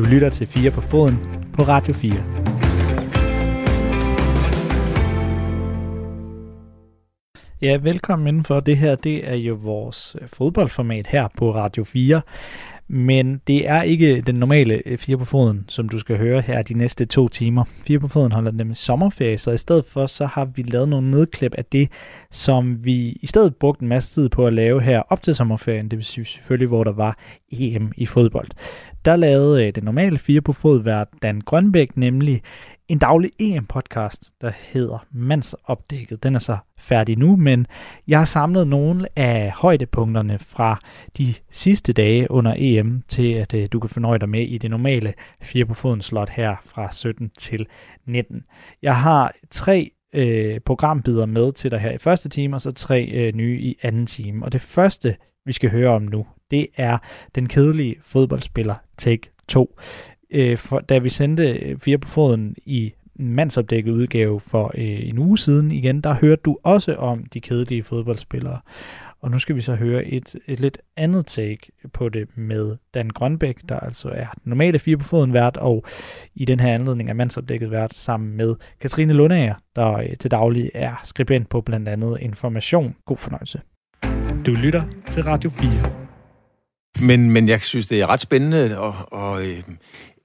Du lytter til 4 på foden på Radio 4. Ja, velkommen indenfor. Det her, det er jo vores øh, fodboldformat her på Radio 4. Men det er ikke den normale øh, 4 på foden, som du skal høre her de næste to timer. 4 på foden holder nemlig sommerferie, så i stedet for, så har vi lavet nogle nedklip af det, som vi i stedet brugte en masse tid på at lave her op til sommerferien. Det vil sige selvfølgelig, hvor der var EM i fodbold. Der lavede øh, den normale 4 på fod vært Dan Grønbæk nemlig en daglig EM-podcast, der hedder Mandsopdækket. Den er så færdig nu, men jeg har samlet nogle af højdepunkterne fra de sidste dage under EM, til at øh, du kan fornøje dig med i det normale 4 på foden slot her fra 17 til 19. Jeg har tre øh, programbider med til dig her i første time, og så tre øh, nye i anden time. Og det første, vi skal høre om nu, det er den kedelige fodboldspiller Take 2 øh, for, da vi sendte øh, Fire på foden i en mandsopdækket udgave for øh, en uge siden igen, der hørte du også om de kedelige fodboldspillere. Og nu skal vi så høre et, et lidt andet take på det med Dan Grønbæk, der altså er normale fire på foden vært, og i den her anledning er mandsopdækket vært sammen med Katrine Lundager, der øh, til daglig er skribent på blandt andet Information. God fornøjelse. Du lytter til Radio 4. Men, men jeg synes, det er ret spændende og, og øh,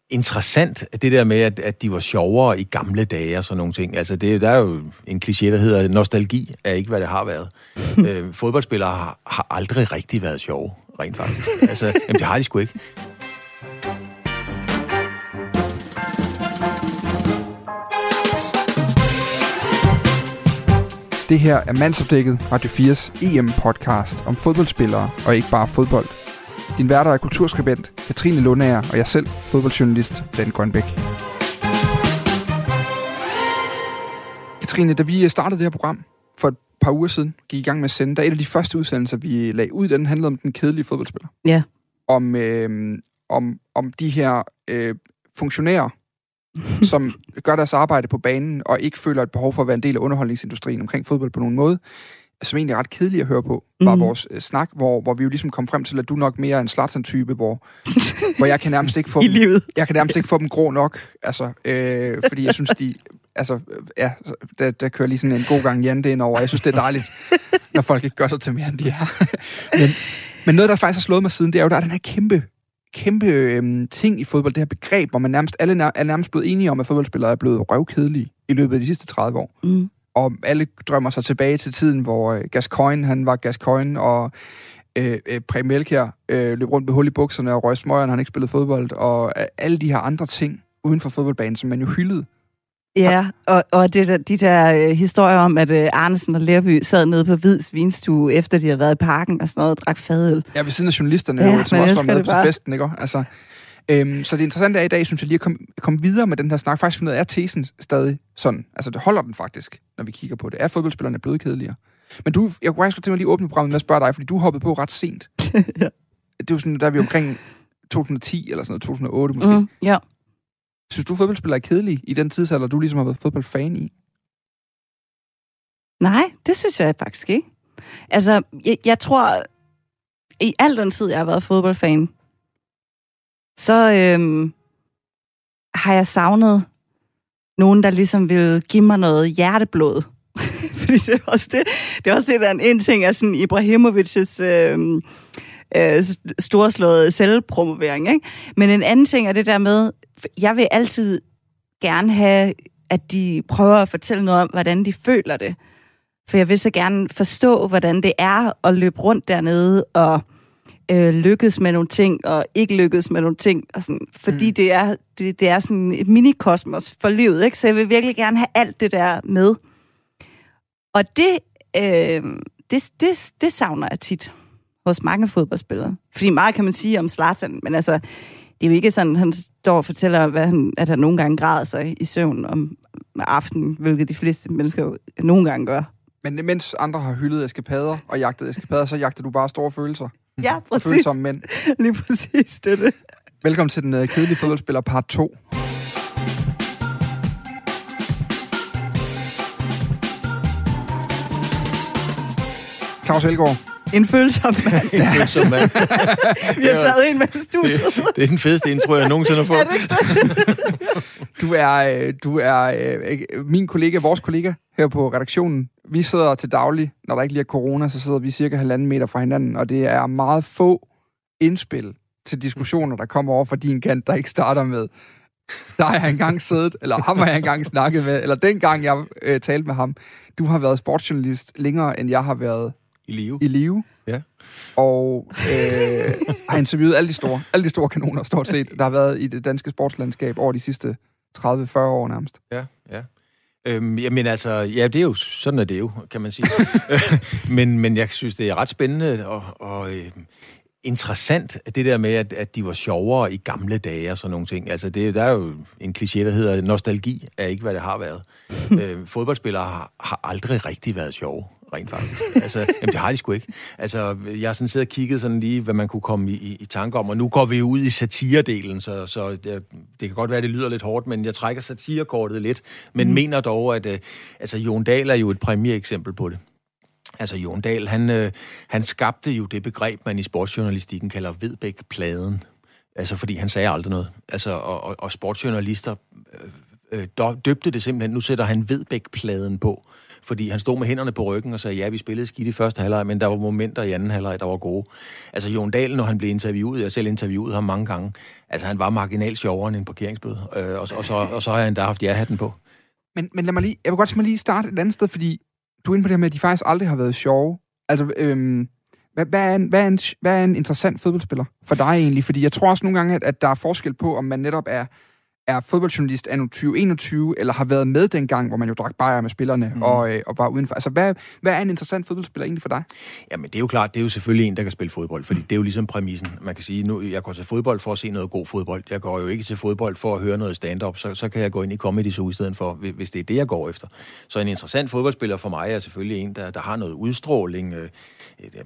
interessant, det der med, at, at de var sjovere i gamle dage og sådan nogle ting. Altså, det, der er jo en kliché, der hedder, nostalgi er ikke, hvad det har været. øh, fodboldspillere har, har aldrig rigtig været sjove, rent faktisk. Altså, jamen, det har de sgu ikke. Det her er Mandsopdækket Radio 4's EM-podcast om fodboldspillere og ikke bare fodbold. Din værter er kulturskribent Katrine Lundager og jeg selv, fodboldjournalist Dan Grønbæk. Katrine, da vi startede det her program for et par uger siden, gik i gang med at sende, der er et af de første udsendelser, vi lagde ud, den handlede om den kedelige fodboldspiller. Ja. Om, øh, om, om de her øh, funktionærer, som gør deres arbejde på banen, og ikke føler et behov for at være en del af underholdningsindustrien omkring fodbold på nogen måde, som egentlig er ret kedelig at høre på, var mm. vores øh, snak, hvor, hvor vi jo ligesom kom frem til, at du nok mere er en Zlatan-type, hvor, hvor jeg kan nærmest ikke få I livet. jeg kan nærmest ikke få dem grå nok, altså, øh, fordi jeg synes, de, altså, ja, der, der kører lige sådan en god gang Jan ind over. Jeg synes, det er dejligt, når folk ikke gør sig til mere, end de er. men, men noget, der faktisk har slået mig siden, det er jo, der er den her kæmpe kæmpe øhm, ting i fodbold, det her begreb, hvor man nærmest, alle nær, er nærmest blevet enige om, at fodboldspillere er blevet røvkedelige i løbet af de sidste 30 år. Mm. Og alle drømmer sig tilbage til tiden, hvor øh, Gascoigne, han var Gascoigne, og øh, øh, Preben Elkjær øh, løb rundt med hul i bukserne, og Røg Smøger, han ikke spillet fodbold, og øh, alle de her andre ting uden for fodboldbanen, som man jo hyldede. Ja, og, og det der, de der øh, historier om, at øh, Arnesen og Lerby sad nede på Hvids vinstue, efter de havde været i parken og sådan noget, og drak fadøl. Ja, ved siden af journalisterne, Ja, ja, som også var med bare. festen, ikke? Altså, øhm, så det interessante er i dag, synes jeg lige at komme, komme videre med den her snak. Faktisk finde ud af, er tesen stadig sådan? Altså, det holder den faktisk, når vi kigger på det. Er fodboldspillerne blevet kedeligere? Men du, jeg kunne faktisk godt tænke mig lige at åbne programmet med at spørge dig, fordi du hoppede på ret sent. ja. Det er jo sådan, der er vi omkring 2010 eller sådan noget, 2008 måske. Mm, ja. Synes du, fodboldspillere er kedelige i den tidsalder, du ligesom har været fodboldfan i? Nej, det synes jeg faktisk ikke. Altså, jeg, jeg tror, i al den tid, jeg har været fodboldfan, så øhm, har jeg savnet nogen, der ligesom vil give mig noget hjerteblod. Fordi det er også det, det, er også det der er en, en ting af sådan Ibrahimovic's øhm, øh, storslåede selvpromovering. Ikke? Men en anden ting er det der med, jeg vil altid gerne have, at de prøver at fortælle noget om, hvordan de føler det. For jeg vil så gerne forstå, hvordan det er at løbe rundt dernede og øh, lykkes med nogle ting, og ikke lykkes med nogle ting. Og sådan, fordi mm. det, er, det, det er sådan et minikosmos for livet. Ikke? Så jeg vil virkelig gerne have alt det der med. Og det, øh, det, det, det savner jeg tit hos mange fodboldspillere. Fordi meget kan man sige om Zlatan, men altså, det er jo ikke sådan, han står og fortæller, hvad han, at han nogle gange græder sig i søvn om aftenen, hvilket de fleste mennesker jo nogle gange gør. Men mens andre har hyldet eskapader og jagtet eskapader, så jagter du bare store følelser. Ja, Og præcis. følsomme mænd. Lige præcis, det er det. Velkommen til den uh, kedelige fodboldspiller part 2. Claus Elgaard, En følsom mand. En følsom mand. Vi har taget en med i studiet. Det, det er den fedeste intro, jeg nogensinde har fået. Du er, øh, du er øh, min kollega, vores kollega her på redaktionen. Vi sidder til daglig, når der ikke lige er corona, så sidder vi cirka halvanden meter fra hinanden, og det er meget få indspil til diskussioner, der kommer over fra din kant, der ikke starter med, der har jeg engang siddet, eller ham har jeg engang snakket med, eller dengang jeg øh, talte med ham. Du har været sportsjournalist længere, end jeg har været I live. i live. Ja. Og øh, har interviewet alle de store, alle de store kanoner, stort set, der har været i det danske sportslandskab over de sidste 30-40 år nærmest. Ja, ja. Øhm, jamen altså, ja, det er jo, sådan er det jo, kan man sige. men, men jeg synes, det er ret spændende og, og øh, interessant, det der med, at, at de var sjovere i gamle dage og sådan nogle ting. Altså, det, der er jo en kliché, der hedder, nostalgi er ikke, hvad det har været. øh, fodboldspillere har, har aldrig rigtig været sjove rent faktisk. Altså, jamen, det har de sgu ikke. Altså, jeg har sådan siddet og kigget sådan lige, hvad man kunne komme i, i, tanke om, og nu går vi ud i satiredelen, så, så det, det kan godt være, det lyder lidt hårdt, men jeg trækker satirekortet lidt, men mm. mener dog, at øh, altså, Jon Dahl er jo et præmieeksempel på det. Altså, Jon Dahl, han, øh, han skabte jo det begreb, man i sportsjournalistikken kalder Vedbæk-pladen. Altså, fordi han sagde aldrig noget. Altså, og, og, og sportsjournalister øh, øh, døbte det simpelthen, nu sætter han Vedbæk-pladen på fordi han stod med hænderne på ryggen og sagde, ja, vi spillede skidt i første halvleg, men der var momenter i anden halvleg, der var gode. Altså, Jon Dahl, når han blev interviewet, jeg selv interviewet ham mange gange, altså, han var marginalt sjovere end en parkeringsbøde, øh, og, og, så, og så har han da haft ja-hatten på. Men, men lad mig lige, jeg vil godt lige starte et andet sted, fordi du er inde på det her med, at de faktisk aldrig har været sjove. Altså, øhm, hvad, hvad, er en, hvad, er en, hvad er en interessant fodboldspiller for dig egentlig? Fordi jeg tror også nogle gange, at, at der er forskel på, om man netop er er fodboldjournalist anno 2021, eller har været med dengang, hvor man jo drak bajer med spillerne mm. og, øh, og var udenfor. Altså, hvad, hvad er en interessant fodboldspiller egentlig for dig? Jamen, det er jo klart, det er jo selvfølgelig en, der kan spille fodbold, fordi det er jo ligesom præmissen. Man kan sige, nu, jeg går til fodbold for at se noget god fodbold. Jeg går jo ikke til fodbold for at høre noget stand-up, så, så kan jeg gå ind i comedy show i stedet for, hvis det er det, jeg går efter. Så en interessant fodboldspiller for mig er selvfølgelig en, der, der har noget udstråling. Øh,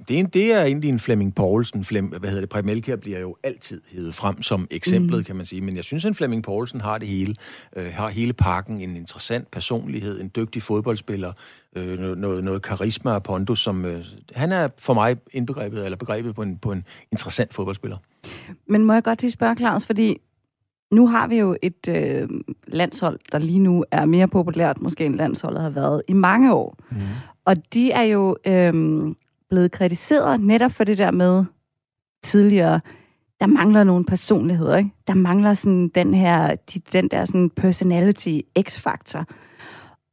det, er en, det er egentlig en Flemming Poulsen. Flem, hvad hedder det? Præm Melchior bliver jo altid hævet frem som eksemplet, mm. kan man sige. Men jeg synes, at Flemming Poulsen har det hele. Øh, har hele pakken. En interessant personlighed, en dygtig fodboldspiller, øh, noget, noget karisma og pondus, som øh, han er for mig indbegrebet, eller begrebet på en, på en interessant fodboldspiller. Men må jeg godt lige spørge, Claus, fordi nu har vi jo et øh, landshold, der lige nu er mere populært, måske end landsholdet har været i mange år. Mm. Og de er jo øh, blevet kritiseret netop for det der med tidligere, der mangler nogle personligheder, ikke? Der mangler sådan den her, de, den der sådan personality x-faktor.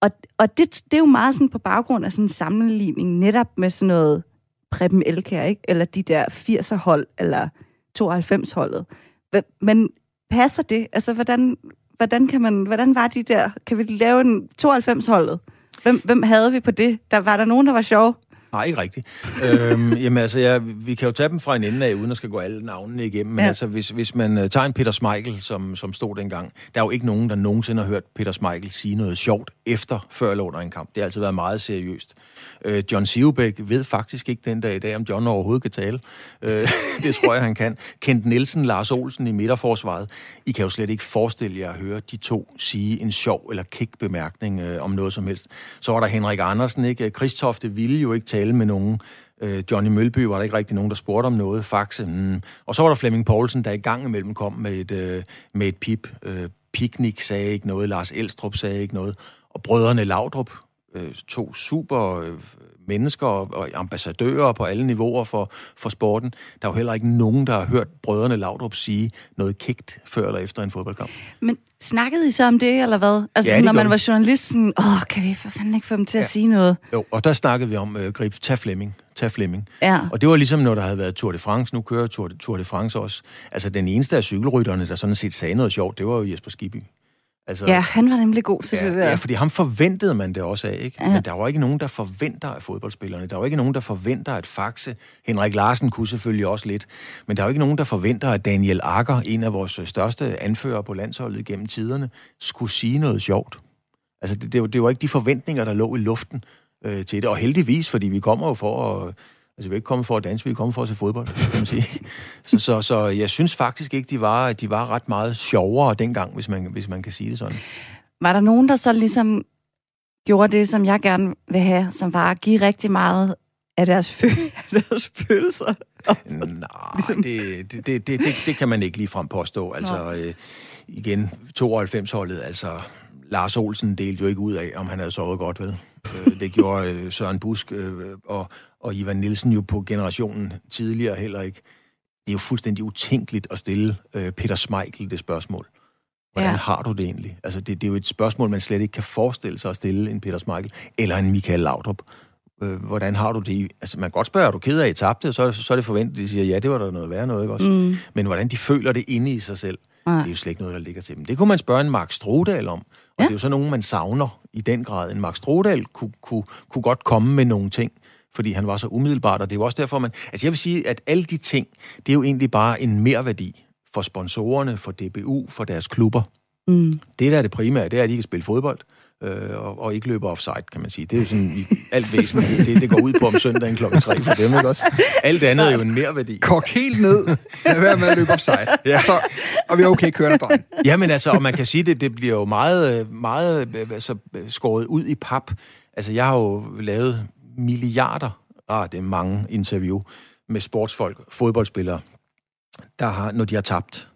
Og, og det, det er jo meget sådan på baggrund af sådan en sammenligning netop med sådan noget Preben Elkær, ikke? Eller de der 80'er hold, eller 92 holdet. Men passer det? Altså, hvordan, hvordan, kan man, hvordan var de der? Kan vi lave en 92 holdet? Hvem, hvem havde vi på det? Der var der nogen, der var sjov? Nej, ikke rigtigt. øhm, jamen altså, ja, vi kan jo tage dem fra en ende af, uden at skal gå alle navnene igennem. Men ja. altså, hvis, hvis man uh, tager en Peter Smeichel, som, som stod dengang, der er jo ikke nogen, der nogensinde har hørt Peter Smeichel sige noget sjovt efter, før eller under en kamp. Det har altid været meget seriøst. Uh, John Sivebæk ved faktisk ikke den dag i dag, om John overhovedet kan tale. Uh, det tror jeg, han kan. Kent Nielsen, Lars Olsen i midterforsvaret. I kan jo slet ikke forestille jer at høre de to sige en sjov eller kæk bemærkning uh, om noget som helst. Så var der Henrik Andersen, ikke? Kristofte ville jo ikke tale med nogen. Øh, Johnny Mølby var der ikke rigtig nogen, der spurgte om noget. Faxe. Mm. Og så var der Flemming Poulsen, der i gang imellem kom med et, øh, med et pip. Øh, Picnic sagde ikke noget, Lars Elstrup sagde ikke noget. Og brødrene Laudrup, øh, to super øh, mennesker og, og ambassadører på alle niveauer for, for sporten. Der er jo heller ikke nogen, der har hørt brødrene Laudrup sige noget kægt før eller efter en fodboldkamp. Men snakkede I så om det, eller hvad? Altså, ja, når man var journalist, sådan, åh, kan vi for fanden ikke få dem til ja. at sige noget? Jo, og der snakkede vi om, uh, grib, tag Flemming, tag Flemming. Ja. Og det var ligesom, når der havde været Tour de France, nu kører Tour de, Tour de France også. Altså, den eneste af cykelrytterne, der sådan set sagde noget sjovt, det var jo Jesper Skibby. Altså, ja, han var nemlig god til ja, det der. Ja, fordi ham forventede man det også af, ikke? Ja. Men der var ikke nogen, der forventer af fodboldspillerne. Der var ikke nogen, der forventer at Faxe. Henrik Larsen kunne selvfølgelig også lidt. Men der var ikke nogen, der forventer, at Daniel Akker, en af vores største anfører på landsholdet gennem tiderne, skulle sige noget sjovt. Altså, det, det, var, det var ikke de forventninger, der lå i luften øh, til det. Og heldigvis, fordi vi kommer jo for at Altså, vi er ikke kommet for at danse, vi er kommet for at se fodbold, kan man sige. så, så, så jeg synes faktisk ikke, de var, de var ret meget sjovere dengang, hvis man, hvis man kan sige det sådan. Var der nogen, der så ligesom gjorde det, som jeg gerne vil have, som var at give rigtig meget af deres, fø- af deres følelser. Nej, ligesom... det, det, det, det, det kan man ikke lige frem påstå. Altså, øh, igen, 92-holdet, altså, Lars Olsen delte jo ikke ud af, om han havde sovet godt, ved. Øh, det gjorde øh, Søren Busk øh, og, og Ivan Nielsen jo på generationen tidligere heller ikke. Det er jo fuldstændig utænkeligt at stille øh, Peter Smeichel det spørgsmål. Hvordan ja. har du det egentlig? Altså, det, det er jo et spørgsmål, man slet ikke kan forestille sig at stille en Peter Smeichel eller en Michael Laudrup. Øh, hvordan har du det? Altså, man kan godt spørge, er du ked af, at I tabte? Så, så er det forventet, at de siger, ja, det var der noget værre noget, ikke også? Mm. Men hvordan de føler det inde i sig selv, ja. det er jo slet ikke noget, der ligger til dem. Det kunne man spørge en Mark Strodal om, og ja. det er jo så nogen, man savner i den grad. En Mark Strodal kunne, kunne, kunne godt komme med nogle ting, fordi han var så umiddelbart, og det er jo også derfor, man... Altså, jeg vil sige, at alle de ting, det er jo egentlig bare en merværdi for sponsorerne, for DBU, for deres klubber. Mm. Det, der er det primære, det er, at de kan spille fodbold øh, og, og ikke løber offside, kan man sige. Det er jo sådan i alt væsentligt, det, det går ud på om søndagen klokken 3 for dem, ikke også? Alt andet er jo en mere værdi. Kogt helt ned. Lad være med at løbe offside. Ja. Så, og vi er okay kørende, dreng. Ja, men altså, og man kan sige, det, det bliver jo meget, meget altså, skåret ud i pap. Altså, jeg har jo lavet milliarder, ah, det er mange interview, med sportsfolk, fodboldspillere, der har, når de har tabt.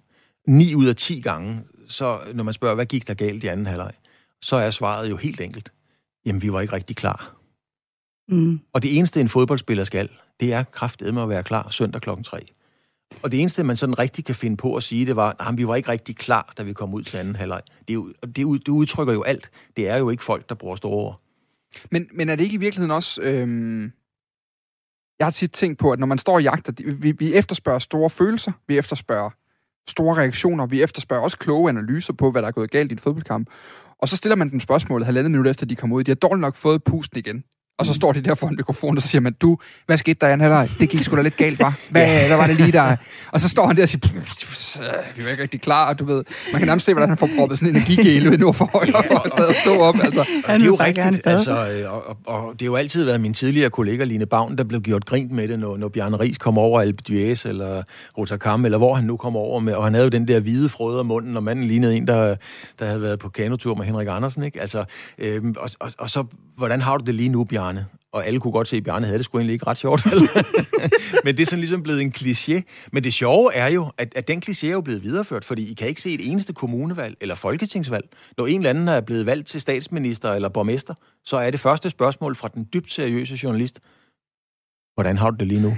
9 ud af 10 gange, så når man spørger, hvad gik der galt i anden halvleg, så er svaret jo helt enkelt. Jamen, vi var ikke rigtig klar. Mm. Og det eneste, en fodboldspiller skal, det er kraftedet med at være klar søndag klokken 3. Og det eneste, man sådan rigtig kan finde på at sige, det var, at vi var ikke rigtig klar, da vi kom ud til anden halvleg. Det, er det, det udtrykker jo alt. Det er jo ikke folk, der bruger store ord. Men, men er det ikke i virkeligheden også... Øhm... Jeg har tit tænkt på, at når man står og jagter, vi, vi efterspørger store følelser, vi efterspørger store reaktioner, vi efterspørger også kloge analyser på, hvad der er gået galt i en fodboldkamp. Og så stiller man dem spørgsmålet halvandet minut efter, de kommer ud. De har dårligt nok fået pusten igen. Og så står de der foran mikrofonen, og så siger man, du, hvad skete der i anden halvleg? Det gik sgu da lidt galt, var. Hvad, ja. hvad var det lige der? Og så står han der og siger, vi var ikke rigtig klar, og du ved, man kan nærmest se, hvordan han får proppet sådan en energigel ud nu for højre, for at stadig stå op. Altså. Det er jo rigtigt, altså, øh, og, og, og, det har jo altid været min tidligere kollega Line Bavn, der blev gjort grint med det, når, når Bjarne Ries kom over Alpe d'Huez, eller Rotterdam, eller hvor han nu kom over med, og han havde jo den der hvide frøde af munden, og manden lignede en, der, der havde været på kanotur med Henrik Andersen, ikke? Altså, øhm, og, og, og så, hvordan har du det lige nu, Bjarne? Og alle kunne godt se, at Bjarne havde det sgu egentlig ikke ret sjovt. Men det er sådan ligesom blevet en kliché. Men det sjove er jo, at, at den kliché er jo blevet videreført, fordi I kan ikke se et eneste kommunevalg eller folketingsvalg. Når en eller anden er blevet valgt til statsminister eller borgmester, så er det første spørgsmål fra den dybt seriøse journalist, hvordan har du det lige nu?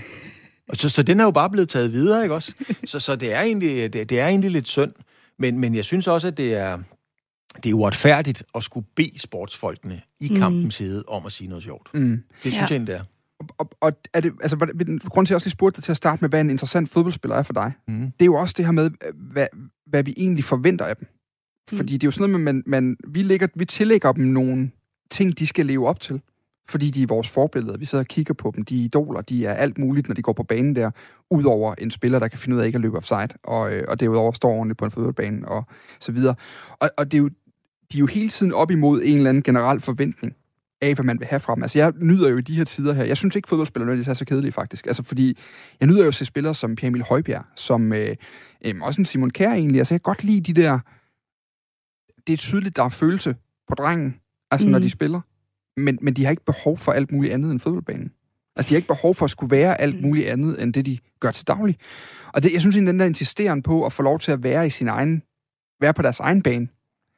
Og så, så den er jo bare blevet taget videre, ikke også? Så, så det, er egentlig, det, det er egentlig lidt synd. Men, men jeg synes også, at det er, det er uretfærdigt at skulle bede sportsfolkene i mm. kampens hede om at sige noget sjovt. Mm. Det synes ja. jeg, det er. Og, og er det, altså, grund til, at jeg også lige spurgte dig til at starte med, hvad en interessant fodboldspiller er for dig, mm. det er jo også det her med, hvad, hvad vi egentlig forventer af dem. Mm. Fordi det er jo sådan noget, man, man, vi, lægger, vi tillægger dem nogle ting, de skal leve op til. Fordi de er vores forbilleder. Vi sidder og kigger på dem. De er idoler. De er alt muligt, når de går på banen der. Udover en spiller, der kan finde ud af ikke at løbe offside. Og, øh, og derudover står ordentligt på en fodboldbane og så videre. Og, og det er jo de er jo hele tiden op imod en eller anden generel forventning af, hvad man vil have fra dem. Altså, jeg nyder jo i de her tider her, jeg synes ikke, fodboldspillere nødvendigvis er så kedelige, faktisk. Altså, fordi jeg nyder jo at se spillere som Pierre Emil Højbjerg, som øh, øh, også en Simon Kjær egentlig. Altså, jeg kan godt lide de der... Det er tydeligt, der er følelse på drengen, altså, mm. når de spiller. Men, men de har ikke behov for alt muligt andet end fodboldbanen. Altså, de har ikke behov for at skulle være alt mm. muligt andet, end det, de gør til daglig. Og det, jeg synes egentlig, den der insisteren på at få lov til at være i sin egen... være på deres egen bane,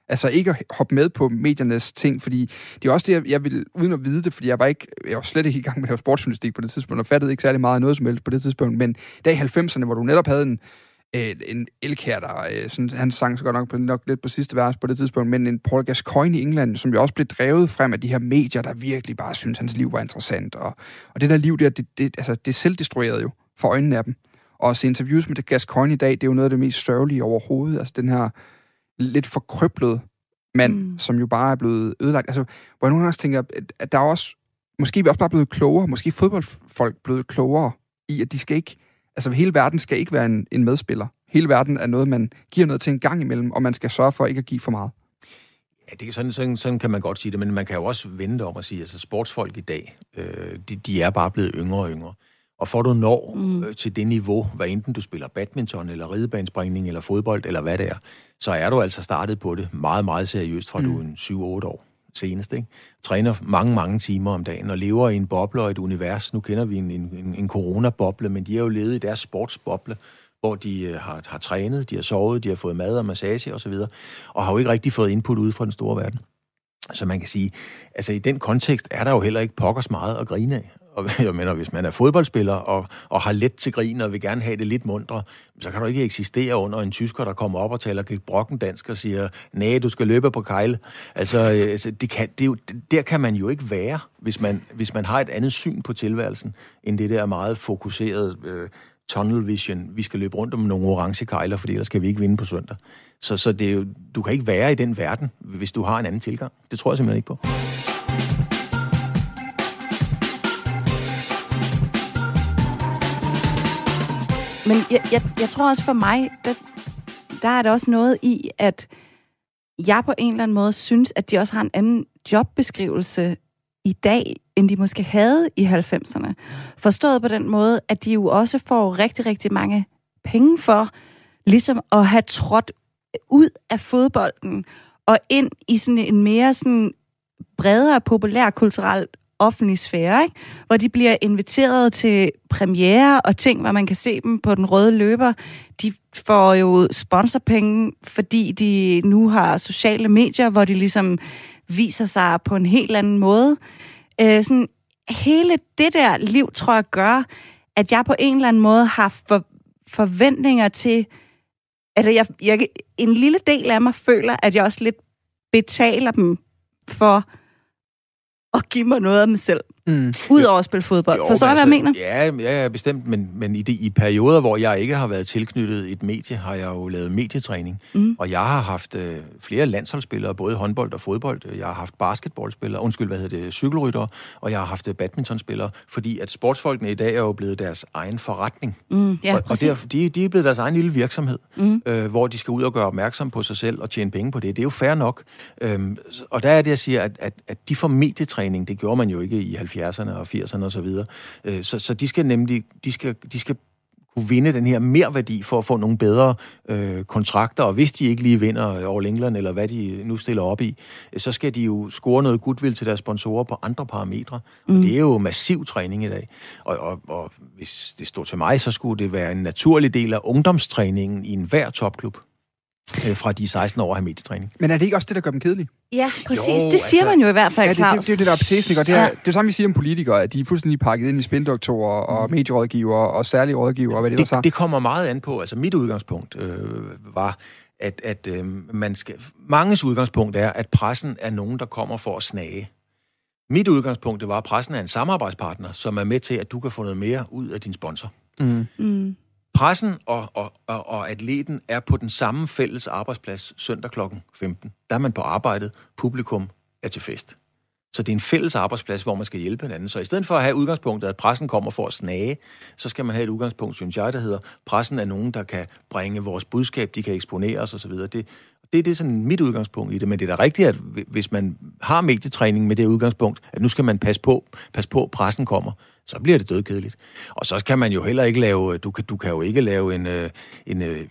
Altså ikke at hoppe med på mediernes ting, fordi det er også det, jeg vil, uden at vide det, fordi jeg var, ikke, jeg var slet ikke i gang med at lave sportsjournalistik på det tidspunkt, og fattede ikke særlig meget af noget som helst på det tidspunkt, men der i 90'erne, hvor du netop havde en, øh, en elkær, der, øh, sådan, han sang så godt nok, på, nok lidt på sidste vers på det tidspunkt, men en Paul Gascoigne i England, som jo også blev drevet frem af de her medier, der virkelig bare syntes, hans liv var interessant. Og, og det der liv der, det, det, altså, det selvdestruerede jo for øjnene af dem. Og at se interviews med Gascoigne i dag, det er jo noget af det mest sørgelige overhovedet. Altså den her lidt forkryblet mand, mm. som jo bare er blevet ødelagt. Altså, hvor jeg nogle gange også tænker, at der er også, måske er vi også bare blevet klogere, måske fodboldfolk blevet klogere i, at de skal ikke, altså hele verden skal ikke være en, en medspiller. Hele verden er noget, man giver noget til en gang imellem, og man skal sørge for ikke at give for meget. Ja, det er sådan, sådan, sådan kan man godt sige det, men man kan jo også vente om at sige, at altså sportsfolk i dag, øh, de, de er bare blevet yngre og yngre. Og for du når mm. øh, til det niveau, hvad enten du spiller badminton, eller ridebanespringning, eller fodbold, eller hvad det er, så er du altså startet på det meget, meget seriøst, fra mm. du er en 7-8 år. senest, ikke? Træner mange, mange timer om dagen og lever i en boble og et univers. Nu kender vi en, en, en corona-boble, men de har jo levet i deres sportsboble, hvor de øh, har, har trænet, de har sovet, de har fået mad og massage osv., og, og har jo ikke rigtig fået input ud fra den store verden. Så man kan sige, altså i den kontekst er der jo heller ikke pokkers meget at grine af. Og jeg mener, hvis man er fodboldspiller og, og har let til grin og vil gerne have det lidt mundre, så kan du ikke eksistere under en tysker, der kommer op og taler brokken dansk og siger, nej, du skal løbe på kejle. Altså, øh, altså det kan, det er jo, der kan man jo ikke være, hvis man, hvis man har et andet syn på tilværelsen, end det der meget fokuserede øh, tunnel vision. Vi skal løbe rundt om nogle orange kejler, fordi ellers kan vi ikke vinde på søndag. Så, så det er jo, du kan ikke være i den verden, hvis du har en anden tilgang. Det tror jeg simpelthen ikke på. Men jeg, jeg, jeg tror også for mig, der, der er der også noget i, at jeg på en eller anden måde synes, at de også har en anden jobbeskrivelse i dag, end de måske havde i 90'erne. Forstået på den måde, at de jo også får rigtig, rigtig mange penge for ligesom at have trådt ud af fodbolden og ind i sådan en mere sådan bredere populær offentlig sfære, ikke? hvor de bliver inviteret til premiere og ting, hvor man kan se dem på den røde løber. De får jo sponsorpenge, fordi de nu har sociale medier, hvor de ligesom viser sig på en helt anden måde. Øh, sådan, hele det der liv, tror jeg, gør, at jeg på en eller anden måde har for, forventninger til, at jeg, jeg, en lille del af mig føler, at jeg også lidt betaler dem for og give mig noget af mig selv. Mm. Udover at spille fodbold. Jo, Forstår du, altså, hvad jeg mener? Ja, ja bestemt. Men, men i, de, i perioder, hvor jeg ikke har været tilknyttet et medie, har jeg jo lavet medietræning. Mm. Og jeg har haft øh, flere landsholdsspillere, både håndbold og fodbold. Jeg har haft basketballspillere, undskyld, hvad hedder det, cykelryttere, og jeg har haft øh, badmintonspillere, fordi at sportsfolkene i dag er jo blevet deres egen forretning. Mm, ja, og og der, de, de er blevet deres egen lille virksomhed, mm. øh, hvor de skal ud og gøre opmærksom på sig selv og tjene penge på det. Det er jo fair nok. Øhm, og der er det, jeg siger, at, at, at de får medietræning. Det gjorde man jo ikke i 70'erne og 80'erne osv. Så, videre. Øh, så, så de skal nemlig de skal, de skal kunne vinde den her mere værdi for at få nogle bedre øh, kontrakter, og hvis de ikke lige vinder over England, eller hvad de nu stiller op i, så skal de jo score noget goodwill til deres sponsorer på andre parametre. Mm. Og det er jo massiv træning i dag. Og, og, og hvis det står til mig, så skulle det være en naturlig del af ungdomstræningen i enhver topklub øh, fra de 16 år at have medietræning. Men er det ikke også det, der gør dem kedelige? Ja, præcis. Jo, det siger altså, man jo i hvert fald, ja, det, det, det, det er det, der er betesen, og det er, ja. det er samme, vi siger om politikere, at de er fuldstændig pakket ind i spindoktorer og mm. medierådgivere og særlige rådgivere, og hvad det, det så. Det kommer meget an på, altså mit udgangspunkt øh, var, at, at øh, man skal, manges udgangspunkt er, at pressen er nogen, der kommer for at snage. Mit udgangspunkt det var, at pressen er en samarbejdspartner, som er med til, at du kan få noget mere ud af din sponsor. Mm. Mm. Pressen og, og, og, og atleten er på den samme fælles arbejdsplads søndag kl. 15. Der er man på arbejdet, publikum er til fest. Så det er en fælles arbejdsplads, hvor man skal hjælpe hinanden. Så i stedet for at have udgangspunktet, at pressen kommer for at snage, så skal man have et udgangspunkt, synes jeg, der hedder, pressen er nogen, der kan bringe vores budskab, de kan eksponere os osv. Det, det, det er sådan mit udgangspunkt i det, men det er da rigtigt, at hvis man har medietræning med det udgangspunkt, at nu skal man passe på, passe på, pressen kommer, så bliver det dødkedeligt. Og så kan man jo heller ikke lave, du kan, du kan jo ikke lave en, øh, en, en øh,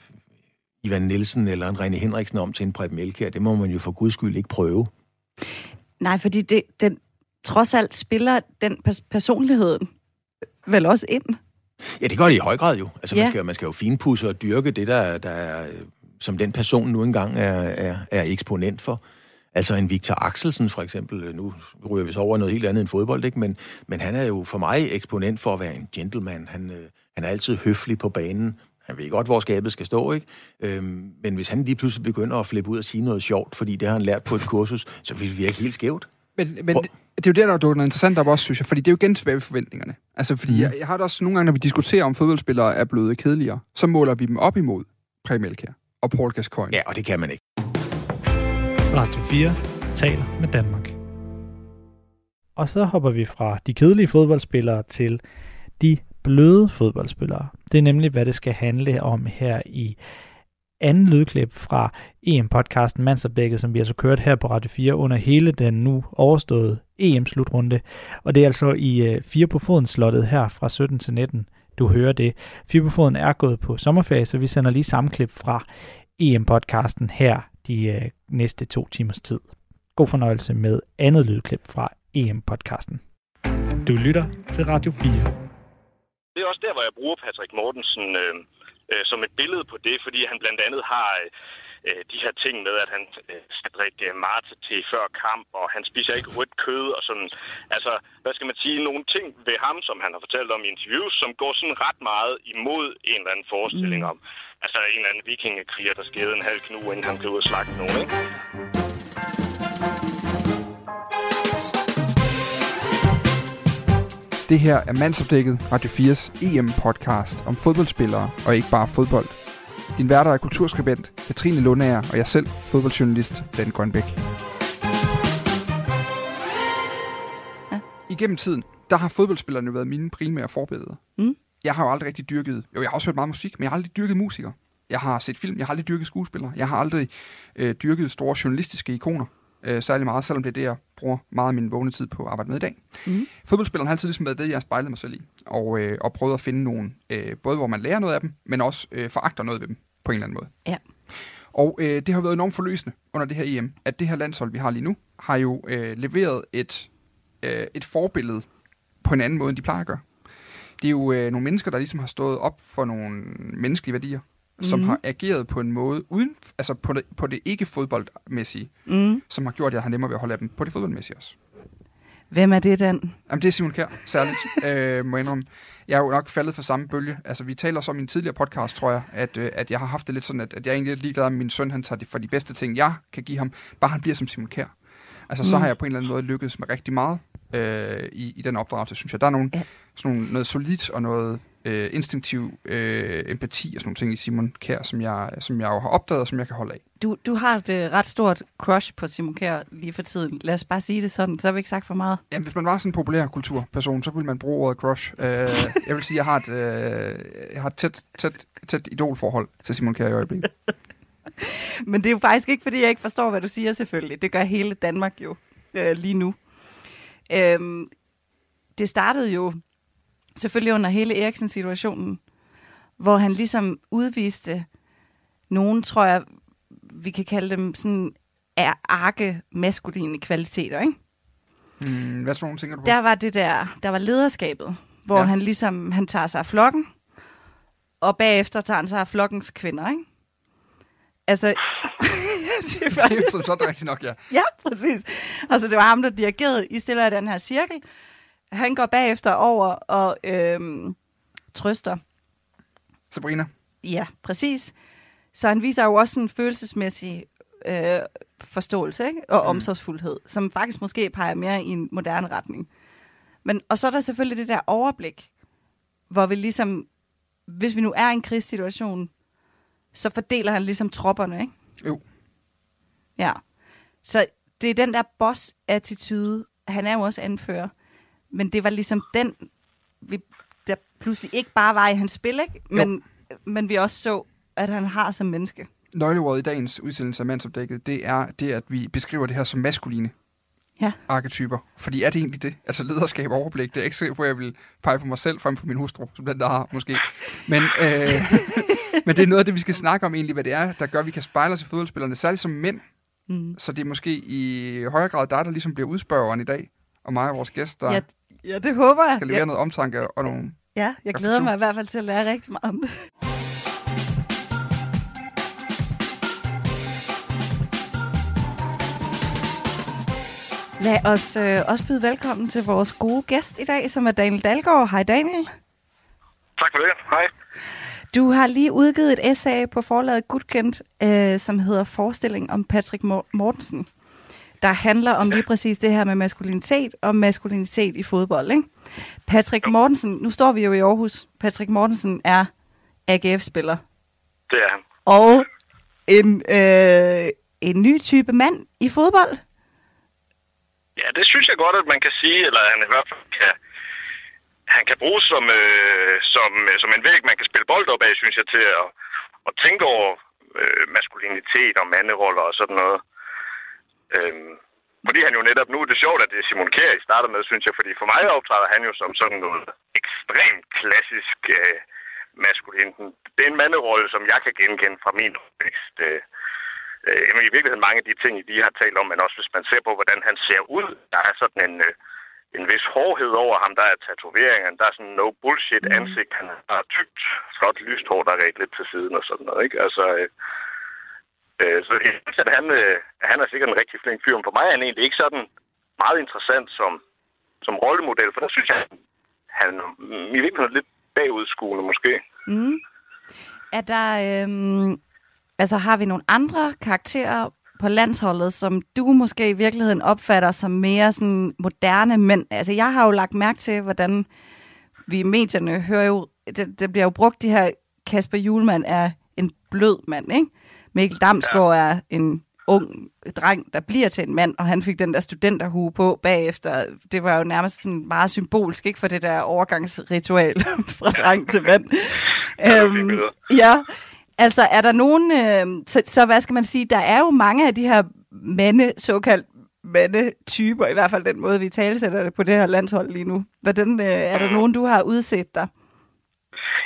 Ivan Nielsen eller en René Henriksen om til en Preben Elkjær. Det må man jo for guds skyld ikke prøve. Nej, fordi det, den, trods alt spiller den pers- personligheden vel også ind. Ja, det gør det i høj grad jo. Altså, ja. man, skal, man skal jo finpudse og dyrke det, der, der er, som den person nu engang er, er, er eksponent for. Altså en Victor Axelsen for eksempel, nu ryger vi så over noget helt andet end fodbold, ikke? Men, men han er jo for mig eksponent for at være en gentleman. Han, øh, han er altid høflig på banen. Han ved godt, hvor skabet skal stå, ikke? Øhm, men hvis han lige pludselig begynder at flippe ud og sige noget sjovt, fordi det har han lært på et kursus, så vil det virke helt skævt. Men, men det, det er jo der, der dukker noget interessant op også, synes jeg, fordi det er jo igen tilbage ved forventningerne. Altså, fordi mm. jeg, jeg har det også nogle gange, når vi diskuterer, om fodboldspillere er blevet kedeligere, så måler vi dem op imod Præmelkær og Paul Gascoigne. Ja, og det kan man ikke. Radio 4 taler med Danmark. Og så hopper vi fra de kedelige fodboldspillere til de bløde fodboldspillere. Det er nemlig, hvad det skal handle om her i anden lydklip fra EM-podcasten Mandsopdækket, som vi altså kørt her på Radio 4 under hele den nu overståede EM-slutrunde. Og det er altså i 4 øh, på foden slottet her fra 17 til 19, du hører det. 4 på foden er gået på sommerferie, så vi sender lige sammenklip fra EM-podcasten her de øh, næste to timers tid. God fornøjelse med andet lydklip fra EM-podcasten. Du lytter til Radio 4. Det er også der, hvor jeg bruger Patrick Mortensen øh, øh, som et billede på det, fordi han blandt andet har øh, de her ting med, at han øh, skal drikke øh, mate til før kamp, og han spiser ikke rødt kød og sådan. Altså, hvad skal man sige, nogle ting ved ham, som han har fortalt om i interviews, som går sådan ret meget imod en eller anden forestilling mm. om, altså en eller anden vikingekriger, der skede en halv knu, inden han blev ud og slagte nogen, ikke? Det her er Mandsopdækket Radio 4's EM-podcast om fodboldspillere og ikke bare fodbold. Din værter er kulturskribent Katrine Lundager og jeg selv, fodboldjournalist Dan Grønbæk. Ja. Igennem tiden, der har fodboldspillerne været mine primære forbilleder. Mm. Jeg har jo aldrig rigtig dyrket, jo jeg har også hørt meget musik, men jeg har aldrig dyrket musikere. Jeg har set film, jeg har aldrig dyrket skuespillere, jeg har aldrig øh, dyrket store journalistiske ikoner øh, særlig meget, selvom det er det, jeg bruger meget af min vågne tid på at arbejde med i dag. Mm. Fodboldspilleren har altid ligesom været det, jeg har spejlet mig selv i, og, øh, og prøvet at finde nogen, øh, både hvor man lærer noget af dem, men også øh, foragter noget ved dem på en eller anden måde. Ja. Og øh, det har været enormt forløsende under det her EM, at det her landshold, vi har lige nu, har jo øh, leveret et, øh, et forbillede på en anden måde, end de plejer at gøre. Det er jo øh, nogle mennesker, der ligesom har stået op for nogle menneskelige værdier, som mm. har ageret på en måde uden, altså på det, på det ikke fodboldmæssige, mm. som har gjort, at jeg har nemmere ved at holde af dem på det fodboldmæssige også. Hvem er det, den? Jamen, det er Simon Kjær, særligt, øh, må jeg indrømme. Jeg er jo nok faldet for samme bølge. Altså, vi taler så om i en tidligere podcast, tror jeg, at, øh, at jeg har haft det lidt sådan, at, at jeg er egentlig lidt ligeglad med min søn, han tager det for de bedste ting, jeg kan give ham, bare han bliver som Simon Kjær. Altså, mm. så har jeg på en eller anden måde lykkedes med rigtig meget øh, i, i den opdragelse, synes jeg. Der er nogle, ja. Sådan nogle, noget solidt og noget øh, instinktiv øh, empati og sådan nogle ting i Simon Kær, som jeg, som jeg jo har opdaget, og som jeg kan holde af. Du, du har et øh, ret stort crush på Simon Kær lige for tiden. Lad os bare sige det sådan, så har vi ikke sagt for meget. Jamen, hvis man var sådan en populær kulturperson, så ville man bruge ordet crush. Øh, jeg vil sige, jeg har et, øh, jeg har et tæt, tæt, tæt idolforhold til Simon Kær i øjeblikket. Men det er jo faktisk ikke, fordi jeg ikke forstår, hvad du siger selvfølgelig. Det gør hele Danmark jo øh, lige nu. Øhm, det startede jo selvfølgelig under hele Eriksen-situationen, hvor han ligesom udviste nogen, tror jeg, vi kan kalde dem sådan arke maskuline kvaliteter, ikke? Mm, hvad for nogle tænker du på? Der var det der, der var lederskabet, hvor ja. han ligesom, han tager sig af flokken, og bagefter tager han sig af flokkens kvinder, ikke? Altså, det, var, det er jo sådan rigtigt nok, ja. Ja, præcis. Altså, det var ham, der dirigerede i stille af den her cirkel, han går bagefter over og øhm, trøster. Sabrina? Ja, præcis. Så han viser jo også en følelsesmæssig øh, forståelse ikke? og mm. omsorgsfuldhed, som faktisk måske peger mere i en moderne retning. Men, og så er der selvfølgelig det der overblik, hvor vi ligesom, hvis vi nu er i en krigssituation, så fordeler han ligesom tropperne, ikke? Jo. Ja. Så det er den der boss-attitude, han er jo også anfører, men det var ligesom den, vi, der pludselig ikke bare var i hans spil, ikke? Men, men vi også så, at han har som menneske. Nøgleordet i dagens udsendelse af Mandsopdækket, det er det, at vi beskriver det her som maskuline ja. arketyper. Fordi er det egentlig det? Altså lederskab og overblik, det er ikke sikkert, hvor jeg vil pege på mig selv frem for min hustru, som den der har måske. Men, øh, men det er noget af det, vi skal snakke om egentlig, hvad det er, der gør, at vi kan spejle os i fodboldspillerne, særligt som mænd. Mm. Så det er måske i højere grad dig, der ligesom bliver udspørgeren i dag, og mig og vores gæster. Ja, Ja, det håber jeg. Skal levere ja. noget omtanke og nogle... Ja, jeg glæder mig i hvert fald til at lære rigtig meget om det. Lad os øh, også byde velkommen til vores gode gæst i dag, som er Daniel Dalgaard. Hej Daniel. Tak for det. Hej. Du har lige udgivet et essay på forlaget Gudkendt, øh, som hedder Forestilling om Patrick Mortensen der handler om lige præcis det her med maskulinitet og maskulinitet i fodbold. Ikke? Patrick Mortensen, nu står vi jo i Aarhus. Patrick Mortensen er AGF-spiller. Det er han. Og en, øh, en ny type mand i fodbold. Ja, det synes jeg godt, at man kan sige, eller han i hvert fald kan, han kan bruges som, øh, som, øh, som en væg, man kan spille bold op af, synes jeg, til at, at tænke over øh, maskulinitet og manderoller og sådan noget. Øhm, fordi han jo netop nu, det er sjovt, at det er Simon Kjær, I starter med, synes jeg, fordi for mig optræder han jo som sådan noget ekstremt klassisk øh, maskulin. Det er en manderolle, som jeg kan genkende fra min opvækst. Øh, øh, i virkeligheden mange af de ting, de har talt om, men også hvis man ser på, hvordan han ser ud, der er sådan en, øh, en vis hårdhed over ham. Der er tatoveringen, der er sådan no bullshit ansigt. Han har tykt, flot lyst hår, der er lidt til siden og sådan noget. Ikke? Altså, øh, øh, så jeg synes, at han, øh, han er sikkert en rigtig flink fyr. Men for mig er han egentlig ikke sådan meget interessant som, som rollemodel, for der synes jeg, han i virkeligheden lidt bagudskuende måske. Mm. Er der, øhm, altså har vi nogle andre karakterer på landsholdet, som du måske i virkeligheden opfatter som mere sådan moderne mænd? Altså jeg har jo lagt mærke til, hvordan vi i medierne hører jo, det, det bliver jo brugt, de her Kasper Julemand er en blød mand, ikke? Mikkel Damsgaard ja. er en ung dreng, der bliver til en mand, og han fik den der studenterhue på bagefter. Det var jo nærmest sådan meget symbolsk, ikke for det der overgangsritual fra dreng til mand. øhm, ja, altså er der nogen, øh, så, så hvad skal man sige, der er jo mange af de her mande, såkaldt mandetyper, i hvert fald den måde, vi talesætter det på det her landshold lige nu. Hvordan, øh, er der nogen, du har udset dig?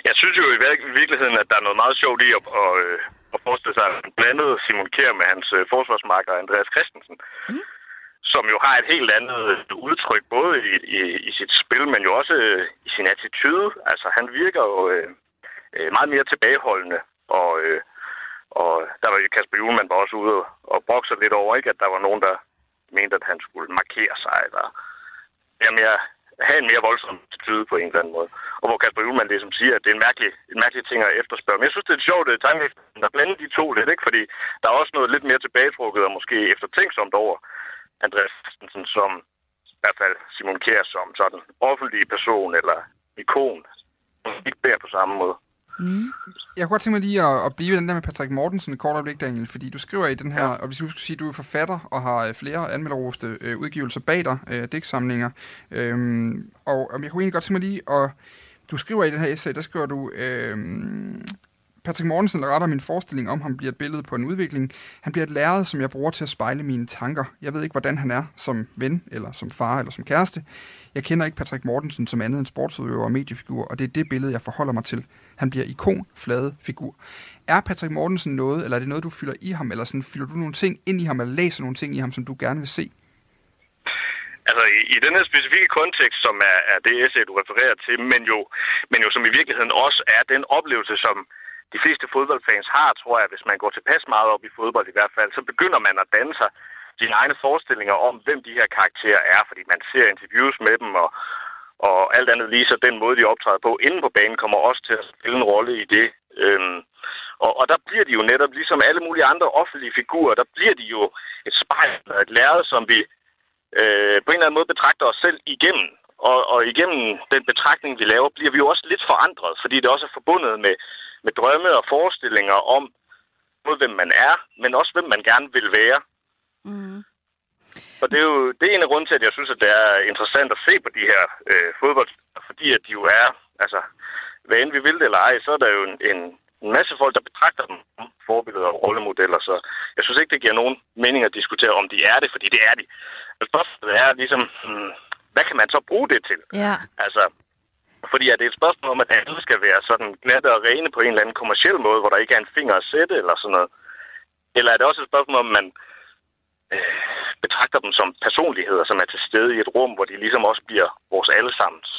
Jeg synes jo i virkeligheden, at der er noget meget sjovt i at, at, øh, at forestille sig, at blandet Simon Kjær med hans øh, forsvarsmarker Andreas Christensen, mm. som jo har et helt andet udtryk, både i, i, i sit spil, men jo også øh, i sin attitude. Altså, han virker jo øh, meget mere tilbageholdende, og, øh, og der var Kasper Julemand var også ude og, brokse lidt over, ikke, at der var nogen, der mente, at han skulle markere sig, eller ja, mere have en mere voldsom attitude på en eller anden måde. Og hvor Kasper Julemand ligesom siger, at det er en mærkelig, en mærkelig ting at efterspørge. Men jeg synes, det er et sjovt øh, tanke, at blande de to lidt, ikke? fordi der er også noget lidt mere tilbagetrukket og måske eftertænksomt over Andreas Christensen som i hvert fald Simon Kjær som sådan offentlig person eller ikon. Ikke der på samme måde. Mm. Jeg kunne godt tænke mig lige at, at blive den der med Patrick Mortensen et kort øjeblik, Daniel, fordi du skriver i den her, ja. og hvis du skal sige, at du er forfatter og har øh, flere anmelderoste øh, udgivelser bag dig, øh, digtsamlinger, øhm, og, og jeg kunne egentlig godt tænke mig lige at, du skriver i den her essay, der skriver du, øhm, Patrick Mortensen retter min forestilling om, ham bliver et billede på en udvikling. Han bliver et lærred, som jeg bruger til at spejle mine tanker. Jeg ved ikke, hvordan han er som ven, eller som far, eller som kæreste. Jeg kender ikke Patrick Mortensen som andet end sportsudøver og mediefigur, og det er det billede, jeg forholder mig til. Han bliver ikon, flade figur. Er Patrick Mortensen noget, eller er det noget, du fylder i ham, eller sådan, fylder du nogle ting ind i ham, eller læser nogle ting i ham, som du gerne vil se? Altså i, i den her specifikke kontekst, som er, er det essay, du refererer til, men jo, men jo som i virkeligheden også er den oplevelse, som de fleste fodboldfans har, tror jeg, hvis man går tilpas meget op i fodbold i hvert fald, så begynder man at danne sig sine egne forestillinger om, hvem de her karakterer er, fordi man ser interviews med dem, og, og alt andet lige så den måde, de optræder på inden på banen, kommer også til at spille en rolle i det. Øhm, og, og der bliver de jo netop, ligesom alle mulige andre offentlige figurer, der bliver de jo et spejl og et lærred, som vi øh, på en eller anden måde betragter os selv igennem. Og, og igennem den betragtning, vi laver, bliver vi jo også lidt forandret, fordi det også er forbundet med, med drømme og forestillinger om, både hvem man er, men også hvem man gerne vil være. Mm. Og det er jo det er en af grunden til, at jeg synes, at det er interessant at se på de her øh, fodbold, fordi at de jo er, altså, hvad end vi vil det eller ej, så er der jo en, en, en masse folk, der betragter dem som forbilleder og rollemodeller, så jeg synes ikke, det giver nogen mening at diskutere, om de er det, fordi det er de. Spørgsmålet er ligesom, hmm, hvad kan man så bruge det til? Ja. Altså, fordi er det et spørgsmål om, at alle skal være sådan glatte og rene på en eller anden kommersiel måde, hvor der ikke er en finger at sætte eller sådan noget? Eller er det også et spørgsmål om, man øh, betragter dem som personligheder, som er til stede i et rum, hvor de ligesom også bliver vores allesammens.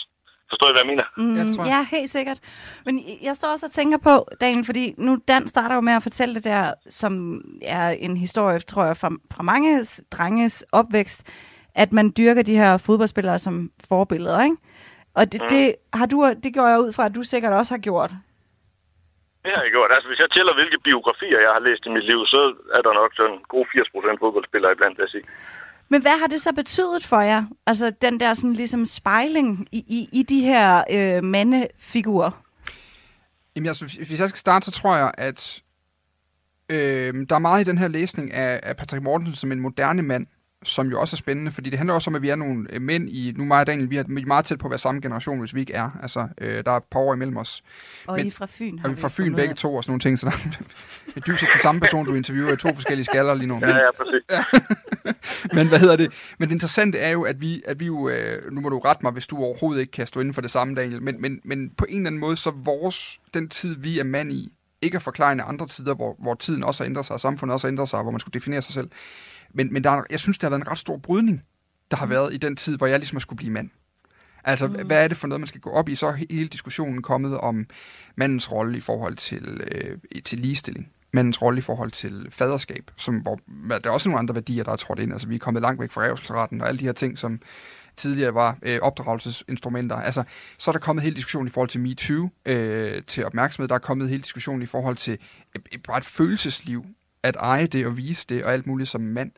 Forstår I, hvad jeg mener? Mm, jeg tror. Ja, helt sikkert. Men jeg står også og tænker på, Daniel, fordi nu Dan starter jo med at fortælle det der, som er en historie, tror jeg, fra, fra mange drenges opvækst, at man dyrker de her fodboldspillere som forbilleder, ikke? Og det, mm. det, har du, det går jeg ud fra, at du sikkert også har gjort. Det har jeg gjort. Altså, hvis jeg tæller, hvilke biografier jeg har læst i mit liv, så er der nok sådan gode 80 procent fodboldspillere iblandt, vil jeg sige. Men hvad har det så betydet for jer? Altså, den der sådan ligesom spejling i, i, i de her øh, mandefigurer? Jamen, altså, hvis jeg skal starte, så tror jeg, at øh, der er meget i den her læsning af, af Patrick Mortensen som en moderne mand, som jo også er spændende, fordi det handler også om, at vi er nogle øh, mænd i, nu mig og Daniel, vi er meget tæt på at være samme generation, hvis vi ikke er. Altså, øh, der er et par år imellem os. Og Men, I fra Fyn. Og vi fra Fyn begge to og sådan nogle ting, så der er dybt den samme person, du interviewer i to forskellige skaller lige nu. Ja, ja, præcis. Ja. Men hvad hedder det? Men det interessante er jo, at vi, at vi jo, øh, nu må du rette mig, hvis du overhovedet ikke kan stå inden for det samme, Daniel, men, men, men på en eller anden måde, så vores, den tid, vi er mand i, ikke at forklare andre tider, hvor, hvor tiden også har ændret sig, og samfundet også har ændret sig, hvor man skulle definere sig selv. Men, men der er, jeg synes, der har været en ret stor brydning, der har været i den tid, hvor jeg ligesom skulle blive mand. Altså, mm. hvad er det for noget, man skal gå op i? Så er hele diskussionen kommet om mandens rolle i forhold til, øh, til ligestilling. Mandens rolle i forhold til faderskab, som, hvor der er også nogle andre værdier, der er trådt ind. Altså, vi er kommet langt væk fra revselsretten og alle de her ting, som tidligere var øh, opdragelsesinstrumenter. Altså, så er der kommet hele diskussionen i forhold til MeToo, øh, til opmærksomhed. Der er kommet hele diskussionen i forhold til øh, bare et følelsesliv, at eje det og vise det og alt muligt som mand,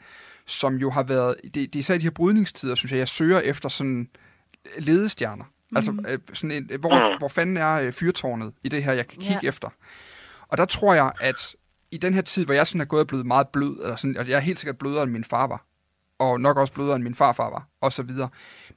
som jo har været, det, det er især i de her brydningstider, synes jeg, jeg søger efter sådan ledestjerner. Mm. Altså, øh, sådan en, hvor, hvor fanden er øh, fyrtårnet i det her, jeg kan kigge ja. efter. Og der tror jeg, at i den her tid, hvor jeg sådan er gået og blevet meget blød, eller sådan, og jeg er helt sikkert blødere end min far var, og nok også blødere end min farfar var, og så videre.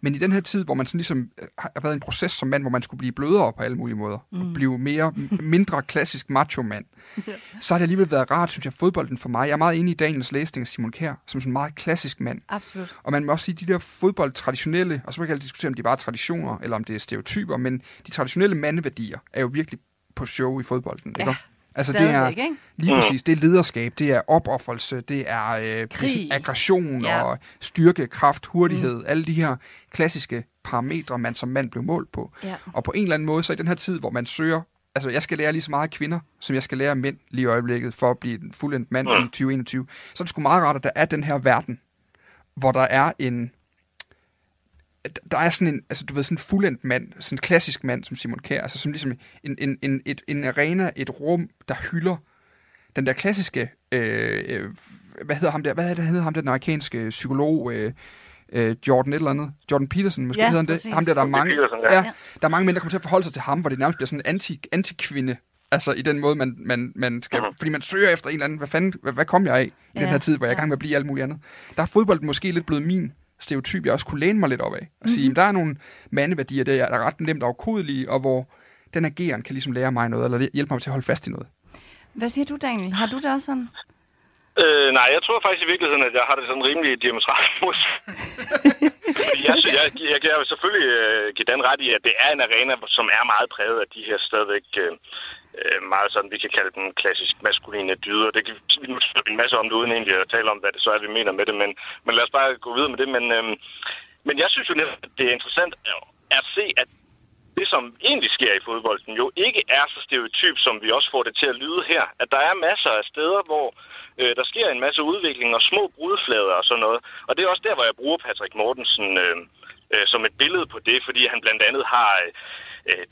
Men i den her tid, hvor man sådan ligesom øh, har været en proces som mand, hvor man skulle blive blødere på alle mulige måder, mm. og blive mere, mindre klassisk macho-mand, yeah. så har det alligevel været rart, synes jeg, fodbolden for mig. Jeg er meget enig i Daniels læsning af Simon Kjær, som sådan en meget klassisk mand. Absolut. Og man må også sige, de der fodbold traditionelle, og så kan jeg diskutere, om de er bare traditioner, eller om det er stereotyper, men de traditionelle mandeværdier er jo virkelig på show i fodbolden. Ja. Ikke? Altså det er ikke? lige præcis, det er lederskab, det er opoffrelse, det er øh, Krig. aggression ja. og styrke, kraft, hurtighed, mm. alle de her klassiske parametre, man som mand blev målt på. Ja. Og på en eller anden måde, så i den her tid, hvor man søger, altså jeg skal lære lige så meget kvinder, som jeg skal lære mænd lige i øjeblikket, for at blive en fuldendt mand mm. i 2021, så er det sgu meget rart, at der er den her verden, hvor der er en der er sådan en, altså du ved, sådan en fuldendt mand, sådan en klassisk mand som Simon Kjær, altså som ligesom en, en, en, et, en arena, et rum, der hylder den der klassiske, øh, øh hvad hedder ham der, hvad hedder ham der, den amerikanske psykolog, øh, øh, Jordan et eller andet, Jordan Peterson, måske ja, hedder han det, ham der, der er mange, ja. ja. der er mange mænd, der kommer til at forholde sig til ham, hvor det nærmest bliver sådan en anti, anti-kvinde, altså i den måde, man, man, man skal, uh-huh. fordi man søger efter en eller anden, hvad fanden, hvad, hvad kom jeg af i ja. den her tid, hvor jeg er i gang med at blive alt muligt andet. Der er fodbolden måske lidt blevet min stereotyp, jeg også kunne læne mig lidt op af. Og sige, mm-hmm. der er nogle mandeværdier, der er ret nemt afkodelige, og hvor den ageren kan ligesom lære mig noget, eller hjælpe mig til at holde fast i noget. Hvad siger du, Daniel? Har du det også sådan? Øh, nej, jeg tror faktisk i virkeligheden, at jeg har det sådan rimelig diametralt mod. jeg, jeg, jeg, jeg vil selvfølgelig uh, give den ret i, at det er en arena, som er meget præget af de her stadigvæk uh, meget sådan, vi kan kalde dem klassisk maskuline dyder. Det kan vi nu en masse om det, uden egentlig at tale om, hvad det så er, vi mener med det, men, men lad os bare gå videre med det. Men, uh, men jeg synes jo netop, at det er interessant at se, at det, som egentlig sker i fodbolden, jo ikke er så stereotyp, som vi også får det til at lyde her. At der er masser af steder, hvor øh, der sker en masse udvikling og små brudflader og sådan noget. Og det er også der, hvor jeg bruger Patrick Mortensen øh, øh, som et billede på det, fordi han blandt andet har... Øh,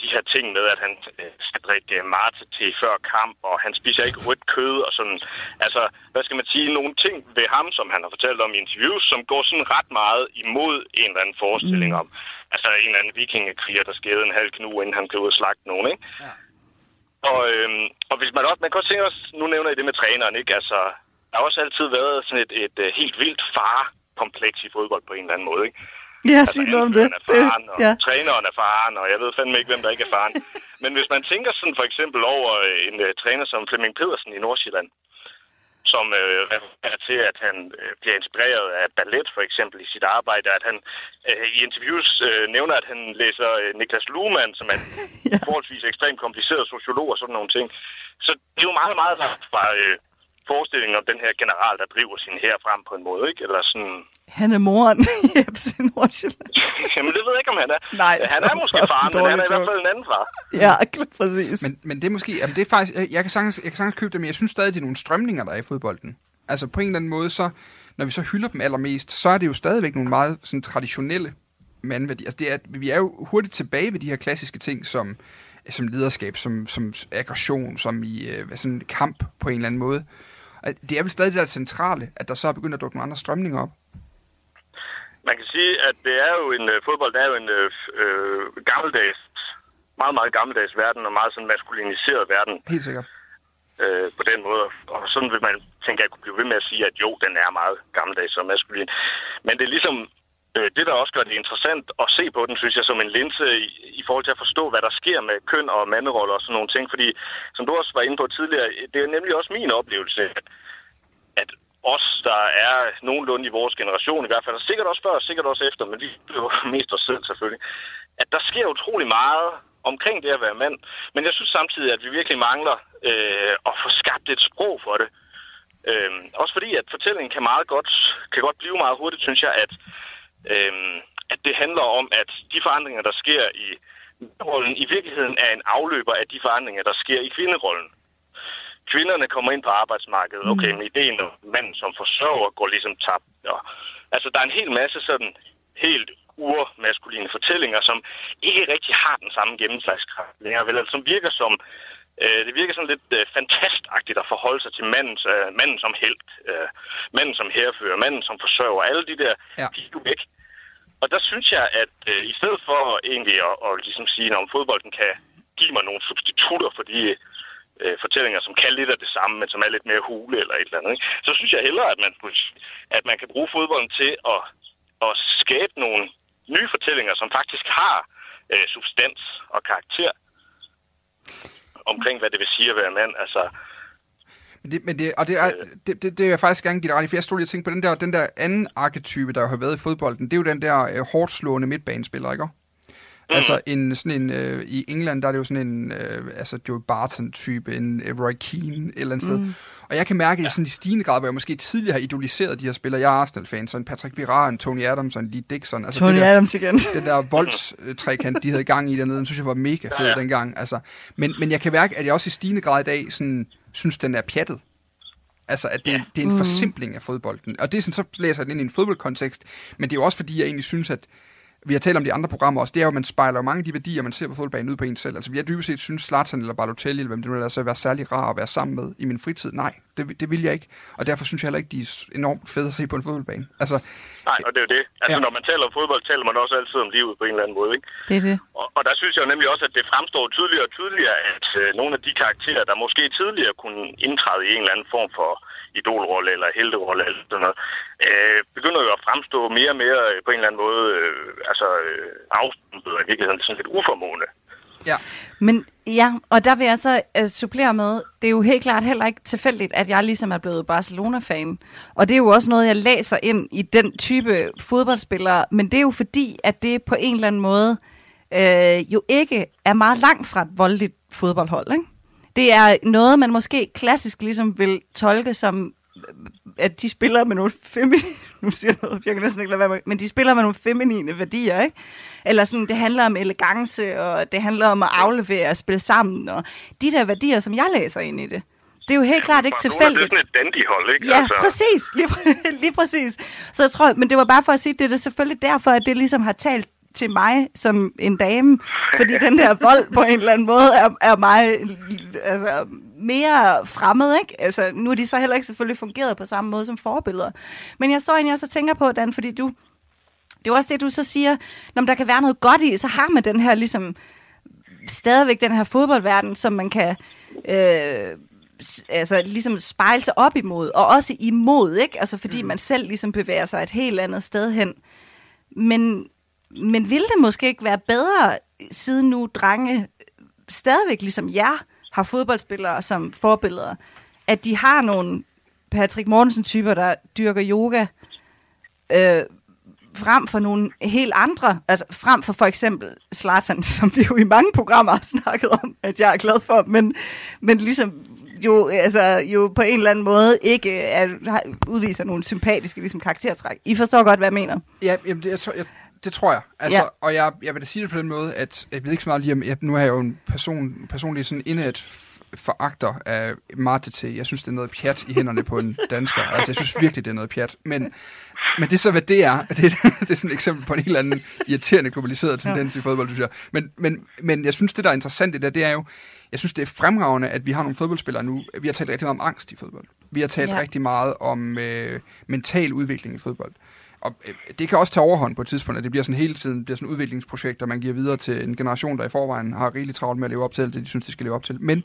de her ting med, at han øh, skal drikke øh, marte til før kamp, og han spiser ikke rødt kød og sådan. Altså, hvad skal man sige? Nogle ting ved ham, som han har fortalt om i interviews, som går sådan ret meget imod en eller anden forestilling mm. om, altså en eller anden vikingekriger, der skæde en halv knu, inden han blev ud og slagte nogen, ikke? Ja. Og, øhm, og hvis man også, man kan også tænke os, nu nævner I det med træneren, ikke? Altså, der har også altid været sådan et, et, et helt vildt far-kompleks i fodbold på en eller anden måde, ikke? Ja, altså, sig noget om det. Er faren, og ja. træneren er faren, og jeg ved fandme ikke, hvem der ikke er faren. Men hvis man tænker sådan for eksempel over en uh, træner som Flemming Pedersen i Nordsjælland, som øh, refererer til, at han øh, bliver inspireret af ballet for eksempel i sit arbejde, at han øh, i interviews øh, nævner, at han læser øh, Niklas Luhmann, som er en ja. forholdsvis ekstremt kompliceret sociolog og sådan nogle ting. Så det er jo meget, meget langt fra øh, forestillingen om den her general, der driver sin her frem på en måde, ikke? Eller sådan... Han er moren i Epstein Jamen, det ved jeg ikke, om han er. Nej, han er måske faren, men han er i hvert fald en anden far. Ja, præcis. Men, men det er måske... Jamen, det er faktisk... Jeg, jeg, kan sagtens, jeg kan sagtens købe det, men jeg synes stadig, det er nogle strømninger, der er i fodbolden. Altså, på en eller anden måde, så... Når vi så hylder dem allermest, så er det jo stadigvæk nogle meget sådan, traditionelle mandværdier. Altså, det er, vi er jo hurtigt tilbage ved de her klassiske ting, som som lederskab, som, som aggression, som i øh, sådan kamp på en eller anden måde. Det er vel stadig det der centrale, at der så er begyndt at dukke nogle andre strømninger op? Man kan sige, at det er jo en, øh, fodbold er jo en øh, øh, gammeldags, meget, meget gammeldags verden, og meget sådan maskuliniseret verden. Helt sikkert. Øh, på den måde. Og sådan vil man, tænke, at jeg kunne blive ved med at sige, at jo, den er meget gammeldags og maskulin. Men det er ligesom Øh, det, der også gør det interessant at se på den, synes jeg, som en linse i, i forhold til at forstå, hvad der sker med køn og manderoller og sådan nogle ting. Fordi, som du også var inde på tidligere, det er nemlig også min oplevelse, at, os, der er nogenlunde i vores generation i hvert fald, og sikkert også før, sikkert også efter, men vi er mest os selv selvfølgelig, at der sker utrolig meget omkring det at være mand. Men jeg synes samtidig, at vi virkelig mangler øh, at få skabt et sprog for det. Øh, også fordi, at fortællingen kan meget godt, kan godt blive meget hurtigt, synes jeg, at, øh, at det handler om, at de forandringer, der sker i rollen, i virkeligheden er en afløber af de forandringer, der sker i kvinderollen. Kvinderne kommer ind på arbejdsmarkedet, okay, med ideen om manden som forsørger går ligesom tabt. Og, altså, der er en hel masse sådan helt urmaskuline fortællinger, som ikke rigtig har den samme gennemslagskraft længere, vel, altså, som virker som øh, det virker sådan lidt øh, fantastagtigt at forholde sig til mandens, øh, manden som held, øh, manden som herfører, manden som forsørger, alle de der, Ja. de væk. Og der synes jeg, at øh, i stedet for egentlig at, at ligesom sige, om fodbolden kan give mig nogle substitutter for de øh, fortællinger, som kan lidt af det samme, men som er lidt mere hule eller et eller andet, ikke? så synes jeg hellere, at man, at man kan bruge fodbolden til at, at skabe nogle nye fortællinger, som faktisk har øh, substans og karakter omkring, hvad det vil sige at være mand. Altså, Men det, men det, og det, er, det, det, det vil jeg faktisk gerne give dig ret i, for jeg stod lige og tænkte på den der, den der anden arketype, der har været i fodbolden. Det er jo den der øh, hårdt slående midtbanespiller, ikke? Mm. Altså en, sådan en, øh, i England, der er det jo sådan en, øh, altså Joe Barton-type, en øh, Roy Keane et eller andet mm. sted. Og jeg kan mærke, at sådan i stigende grad, hvor jeg måske tidligere har idoliseret de her spillere, jeg er Arsenal-fan, så en Patrick Vieira, en Tony Adams og en Lee Dixon. Altså Tony det der, Adams igen. den der voldstrækant, de havde gang i dernede, den synes jeg var mega fed ja, ja. dengang. Altså, men, men jeg kan mærke, at jeg også i stigende grad i dag sådan, synes, den er pjattet. Altså, at det, Ja. det er en forsimpling af fodbolden. Og det er sådan, så læser jeg den ind i en fodboldkontekst. Men det er jo også fordi, jeg egentlig synes, at vi har talt om de andre programmer også, det er jo, at man spejler jo mange af de værdier, man ser på fodboldbanen ud på en selv. Altså, vi har dybest set synes Zlatan eller Balotelli, eller hvem det nu er, altså være særlig rar at være sammen med i min fritid. Nej, det, det vil jeg ikke. Og derfor synes jeg heller ikke, de er enormt fede at se på en fodboldbane. Altså, nej, og det er jo det. Altså, Ja. når man taler om fodbold, taler man også altid om livet på en eller anden måde, ikke? Det er det. Og, og der synes jeg jo nemlig også, at det fremstår tydeligere og tydeligere, at øh, nogle af de karakterer, der måske tidligere kunne indtræde i en eller anden form for idolrolle eller helterolle eller sådan noget, øh, begynder jo at fremstå mere og mere øh, på en eller anden måde øh, altså, øh, afstumpet og i virkeligheden sådan lidt uformående. ja, Men ja, og der vil jeg så uh, supplere med, det er jo helt klart heller ikke tilfældigt, at jeg ligesom er blevet Barcelona-fan. Og det er jo også noget, jeg læser ind i den type fodboldspillere, men det er jo fordi, at det på en eller anden måde øh, jo ikke er meget langt fra et voldeligt fodboldhold. Ikke? Det er noget, man måske klassisk ligesom vil tolke som, at de spiller med nogle feminine, nu siger jeg noget, jeg kan næsten ikke lade være med, men de spiller med nogle feminine værdier, ikke? Eller sådan, det handler om elegance, og det handler om at aflevere og spille sammen, og de der værdier, som jeg læser ind i det. Det er jo helt klart ikke tilfældigt. Det er sådan et dandy-hold, ikke? Ja, altså. præcis. Lige, præ- lige præcis. Så jeg tror, men det var bare for at sige, det er det selvfølgelig derfor, at det ligesom har talt til mig som en dame, fordi den der vold på en eller anden måde er, er mig altså, mere fremmed, ikke? Altså, nu er de så heller ikke selvfølgelig fungeret på samme måde som forbilleder. Men jeg står egentlig også og tænker på, Dan, fordi du, det er også det, du så siger, når der kan være noget godt i, så har man den her ligesom, stadigvæk den her fodboldverden, som man kan øh, altså, ligesom spejle sig op imod, og også imod, ikke? Altså, fordi mm. man selv ligesom bevæger sig et helt andet sted hen. Men, men ville det måske ikke være bedre, siden nu drenge stadigvæk ligesom jer har fodboldspillere som forbilleder, at de har nogle Patrick Mortensen-typer, der dyrker yoga, øh, frem for nogle helt andre, altså frem for for eksempel Slatan, som vi jo i mange programmer har snakket om, at jeg er glad for, men, men ligesom jo, altså, jo på en eller anden måde ikke øh, er, udviser nogle sympatiske ligesom, karaktertræk. I forstår godt, hvad jeg mener. Ja, jamen, det, jeg, tror- jeg, det tror jeg. Altså, Ja. Og jeg, jeg vil da sige det på den måde, at jeg ved ikke så meget lige om, jeg, nu er jeg jo en person, personlig sådan indet foragter af Marte til. Jeg synes, det er noget pjat i hænderne på en dansker. Altså, jeg synes virkelig, det er noget pjat. Men, men det er så, hvad det er. Det, det er sådan et eksempel på en helt anden irriterende globaliseret tendens ja. i fodbold, synes jeg. Men, men, men jeg synes, det der er interessant i det, det er jo, jeg synes, det er fremragende, at vi har nogle fodboldspillere nu. Vi har talt rigtig meget om angst i fodbold. Vi har talt Ja. rigtig meget om øh, mental udvikling i fodbold. Og øh, det kan også tage overhånd på et tidspunkt, at det bliver sådan hele tiden bliver sådan udviklingsprojekter, man giver videre til en generation, der i forvejen har rigeligt travlt med at leve op til alt det, de synes, de skal leve op til. Men,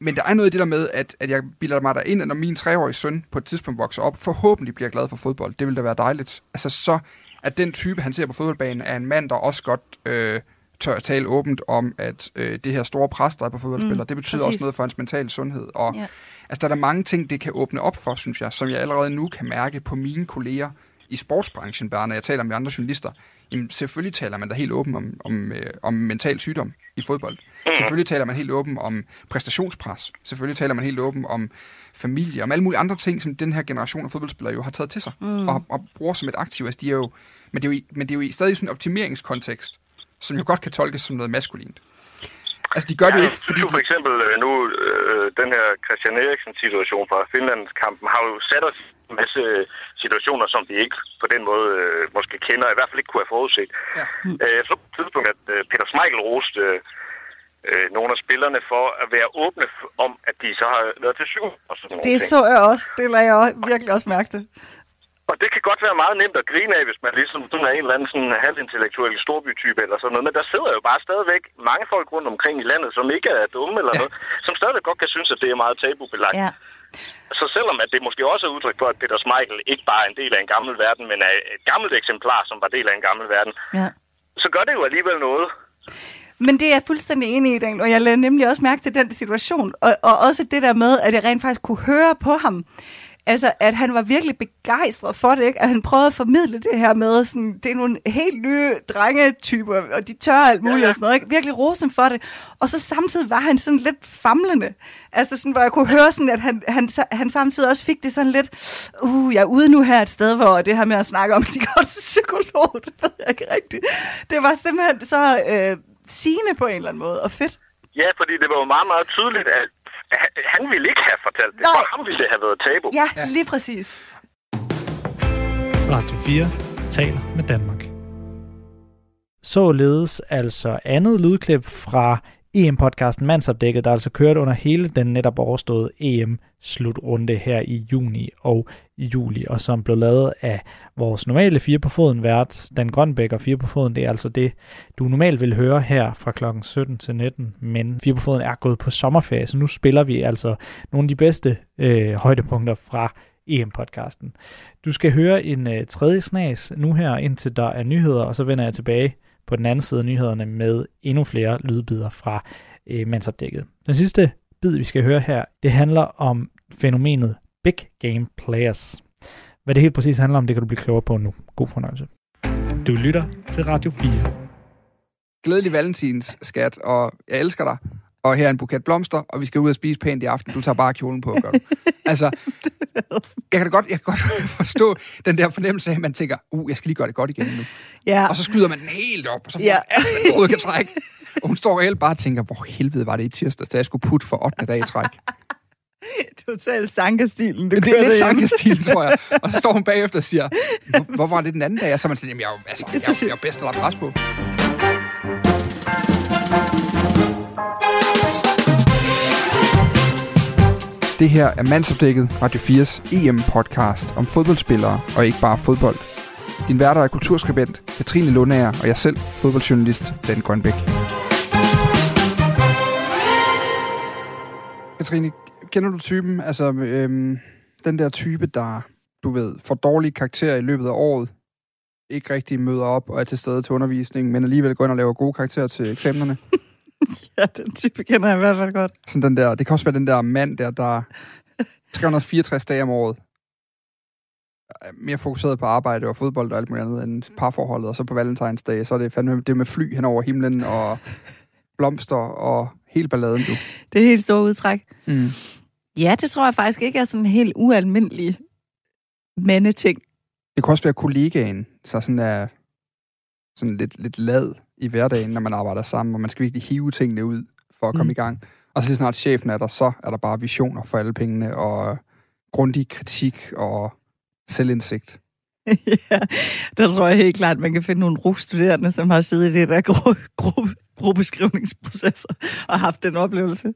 men der er noget i det der med, at, at jeg bilder mig der ind, at når min treårige søn på et tidspunkt vokser op, forhåbentlig bliver glad for fodbold. Det vil da være dejligt. Altså så, at den type, han ser på fodboldbanen, er en mand, der også godt øh, tør at tale åbent om, at øh, det her store pres, der er på fodboldspillere, Mm, det betyder præcis. også noget for hans mentale sundhed. Og Ja. Altså, der er der mange ting, det kan åbne op for, synes jeg, som jeg allerede nu kan mærke på mine kolleger, i sportsbranchen, bare når jeg taler med andre journalister, jamen selvfølgelig taler man da helt åben om, om, øh, om mental sygdom i fodbold. Mm. Selvfølgelig taler man helt åben om præstationspres. Selvfølgelig taler man helt åben om familie, om alle mulige andre ting, som den her generation af fodboldspillere jo har taget til sig mm. og, og bruger som et aktiv. Altså, de er jo, men, det er jo, men det er jo i stadig sådan en optimeringskontekst, som jo godt kan tolkes som noget maskulint. Altså, de gør det ja, jo ikke, fordi... for eksempel øh, nu, øh, den her Christian Eriksen-situation fra Finlandskampen har jo sat os en masse situationer, som vi ikke på den måde øh, måske kender, i hvert fald ikke kunne have forudset. Ja. Øh, jeg så på et tidspunkt, at øh, Peter Smeichel roste øh, nogle af spillerne for at være åbne om, at de så har været til syv og sådan nogle Det ting. så jeg også. Det lader jeg også, virkelig også mærke til. Og det kan godt være meget nemt at grine af, hvis man ligesom sådan er en eller anden sådan halvintellektuel storbytype eller sådan noget. Men der sidder jo bare stadigvæk mange folk rundt omkring i landet, som ikke er dumme eller Ja. noget, som stadigvæk godt kan synes, at det er meget tabubelagt. Ja. Så selvom at det måske også er udtryk for, at Peter Smeichel ikke bare er en del af en gammel verden, men er et gammelt eksemplar, som var del af en gammel verden, ja. så gør det jo alligevel noget. Men det er jeg fuldstændig enig i, Dan, og jeg lagde nemlig også mærke til den situation, og, og også det der med, at jeg rent faktisk kunne høre på ham, altså at han var virkelig begejstret for det, ikke? at han prøvede at formidle det her med, sådan, det er nogle helt nye drengetyper, og de tør alt muligt Ja, ja. og sådan noget, ikke? virkelig rose ham for det, og så samtidig var han sådan lidt famlende, altså sådan, hvor jeg kunne høre sådan, at han, han, han samtidig også fik det sådan lidt, uh, jeg er ude nu her et sted, hvor det her med at snakke om, at de går til psykolog, det ved jeg ikke rigtigt. Det var simpelthen så øh, sigende på en eller anden måde, og fedt. Ja, fordi det var jo meget, meget tydeligt, at han- han ville ikke have fortalt det. Nej. For ham ville det have været tabu. Ja, lige præcis. Radio 4 taler med Danmark. Således altså andet lydklip fra EM-podcasten Mandsopdækket, der altså kørte under hele den netop overståede EM-slutrunde her i juni og i juli, og som blev lavet af vores normale fire på foden vært, Dan Grønbæk og fire på foden, det er altså det, du normalt vil høre her fra klokken 17 til 19, men fire på foden er gået på sommerferie, så nu spiller vi altså nogle af de bedste øh, højdepunkter fra EM-podcasten. Du skal høre en øh, tredje snas nu her, indtil der er nyheder, og så vender jeg tilbage på den anden side af nyhederne med endnu flere lydbider fra øh, mandsopdækket. Den sidste bid, vi skal høre her, det handler om fænomenet Big Game Players. Hvad det helt præcis handler om, det kan du blive klogere på nu. God fornøjelse. Du lytter til Radio 4. Glædelig valentins, skat, og jeg elsker dig. Og her er en buket blomster, og vi skal ud og spise pænt i aften. Du tager bare kjolen på, gør du. Altså, jeg kan da godt, jeg kan godt forstå den der fornemmelse af, at man tænker, uh, jeg skal lige gøre det godt igen nu. Ja, Og så skyder man den helt op, og så får Ja. ja. alt, kan trække. Og hun står reelt bare og tænker, hvor helvede var det i tirsdags, da jeg skulle putte for 8. dag i træk. totalt sankerstilen, du Det er lidt sankestil, tror jeg. Og så står hun bagefter og siger, hvor, hvor var det den anden dag? Og så er man sådan, jamen jeg er jo, altså, jeg, jeg er bedst, at er pres på. Det her er Mandsopdækket Radio 4's EM-podcast om fodboldspillere og ikke bare fodbold. Din værter er kulturskribent Katrine Lundager og jeg selv, fodboldjournalist Dan Grønbæk. Katrine, kender du typen? Altså, øhm, den der type, der, du ved, får dårlige karakterer i løbet af året, ikke rigtig møder op og er til stede til undervisning, men alligevel går ind og laver gode karakterer til eksamenerne. Ja, den type kender jeg i hvert fald godt. Sådan den der, det kan også være den der mand der, der 364 dage om året er mere fokuseret på arbejde og fodbold og alt muligt andet end parforholdet, og så på valentinsdag, så er det fandme det med fly hen over himlen og blomster og hele balladen, du. Det er helt store udtræk. Mm. Ja, det tror jeg faktisk ikke er sådan en helt ualmindelig mandeting. Det kan også være kollegaen, så sådan er sådan lidt, lidt lad i hverdagen, når man arbejder sammen, og man skal virkelig hive tingene ud for at komme Mm. i gang. Og så lige snart chefen er der, så er der bare visioner for alle pengene, og grundig kritik og selvindsigt. ja, der tror jeg helt klart, at man kan finde nogle RUG-studerende, som har siddet i det der gru- gru- gruppeskrivningsprocesser og haft den oplevelse.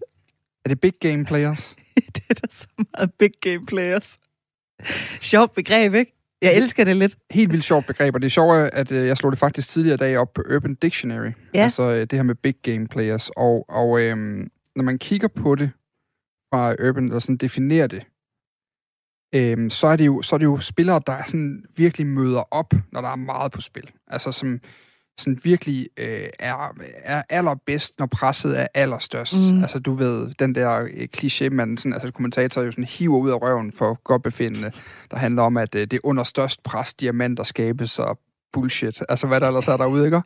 Er det big game players? det er da så meget big game players. Sjovt begreb, ikke? Jeg elsker det lidt. Helt vildt sjovt begreb, og det er sjovt, at øh, jeg slog det faktisk tidligere dag op på Urban Dictionary. Ja. Altså øh, det her med big game players. Og, og øhm, når man kigger på det fra Urban og sådan definerer det, øhm, så, er det jo, så er det jo spillere, der sådan virkelig møder op, når der er meget på spil. Altså som, sådan virkelig øh, er, er allerbedst, når presset er allerstørst. Mm. Altså du ved, den der øh, kliché, man sådan, altså kommentator jo sådan hiver ud af røven for godt befindende, der handler om, at øh, det er under størst pres, diamanter skabes, og bullshit. Altså hvad der ellers er derude, ikke?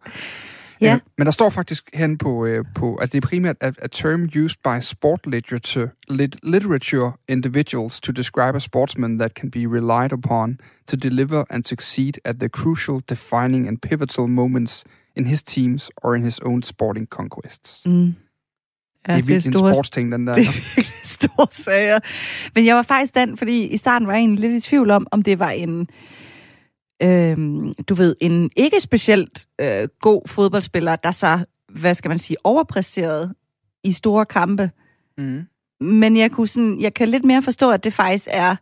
Ja. Øh, men der står faktisk hen på, øh, på altså det er primært a, a term used by sport literature, lit, literature individuals to describe a sportsman that can be relied upon to deliver and succeed at the crucial, defining and pivotal moments in his teams or in his own sporting conquests. Mm. Ja, det er virkelig en sportsting, den der. Det er store sager. Men jeg var faktisk den, fordi i starten var jeg egentlig lidt i tvivl om, om det var en øhm, du ved, en ikke specielt øh, god fodboldspiller, der så, hvad skal man sige, overpræsterede i store kampe. Mm. Men jeg, kunne sådan, jeg kan lidt mere forstå, at det faktisk er,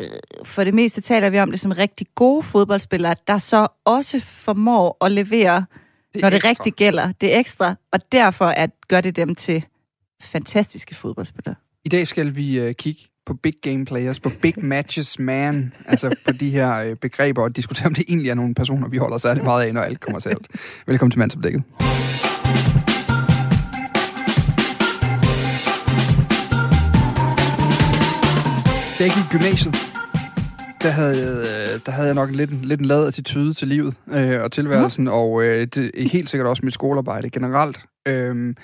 øh, for det meste taler vi om det som rigtig gode fodboldspillere, der så også formår at levere, det når det ekstra. rigtig gælder, det ekstra, og derfor at gør det dem til fantastiske fodboldspillere. I dag skal vi øh, kigge på big game players, på big matches man, altså på de her øh, begreber, og diskutere, om det egentlig er nogle personer, vi holder særlig meget af, når alt kommer til alt. Velkommen til Mandsopdækket. Da jeg gik i gymnasiet, der havde, øh, der havde jeg nok lidt, en- lidt en lad attitude til livet øh, og tilværelsen, og øh, det er helt sikkert også mit skolearbejde generelt. Øh,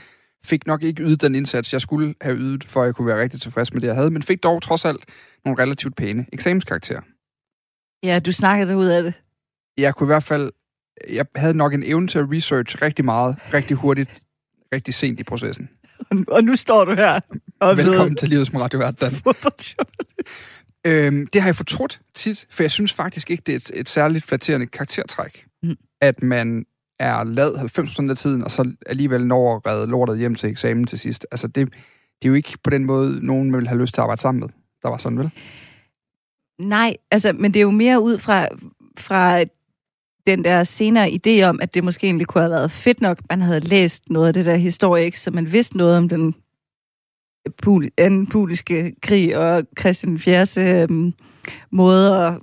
fik nok ikke ydet den indsats, jeg skulle have ydet, for at jeg kunne være rigtig tilfreds med det, jeg havde, men fik dog trods alt nogle relativt pæne eksamenskarakterer. Ja, du snakkede ud af det. Jeg kunne i hvert fald, jeg havde nok en evne til at research rigtig meget, rigtig hurtigt, rigtig sent i processen. Og nu står du her og Velkommen blevet til Livet som radiovært, Dan. Øhm, det har jeg fortrudt tit, for jeg synes faktisk ikke, det er et, et særligt flatterende karaktertræk, Mm. at man er lad 90% af tiden, og så alligevel når at redde lortet hjem til eksamen til sidst. Altså, det, det er jo ikke på den måde, nogen vil have lyst til at arbejde sammen med. Der var sådan, vel? Nej, altså, men det er jo mere ud fra, fra den der senere idé om, at det måske egentlig kunne have været fedt nok, man havde læst noget af det der historie, ikke? så man vidste noget om den pul- anden puliske krig og Christian 4. Øhm, måde at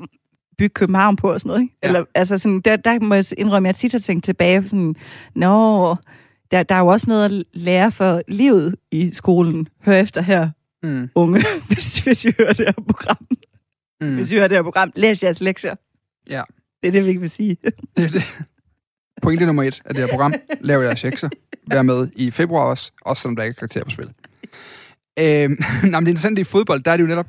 bygge København på og sådan noget. Ikke? Ja. Eller, altså sådan, der, der må jeg indrømme, at jeg tit har tænkt tilbage på sådan, nå, der, der er jo også noget at lære for livet i skolen. Hør efter her, Mm. unge, hvis, hvis I hører det her program. Mm. Hvis I hører det her program, læs jeres lektier. Ja. Det er det, vi ikke vil sige. Det er det. Pointe nummer et af det her program. Lav jeres sekser. Vær med i februar også, også selvom der ikke er karakter på spil. Øhm, nej, men det interessante i fodbold, der er det jo netop,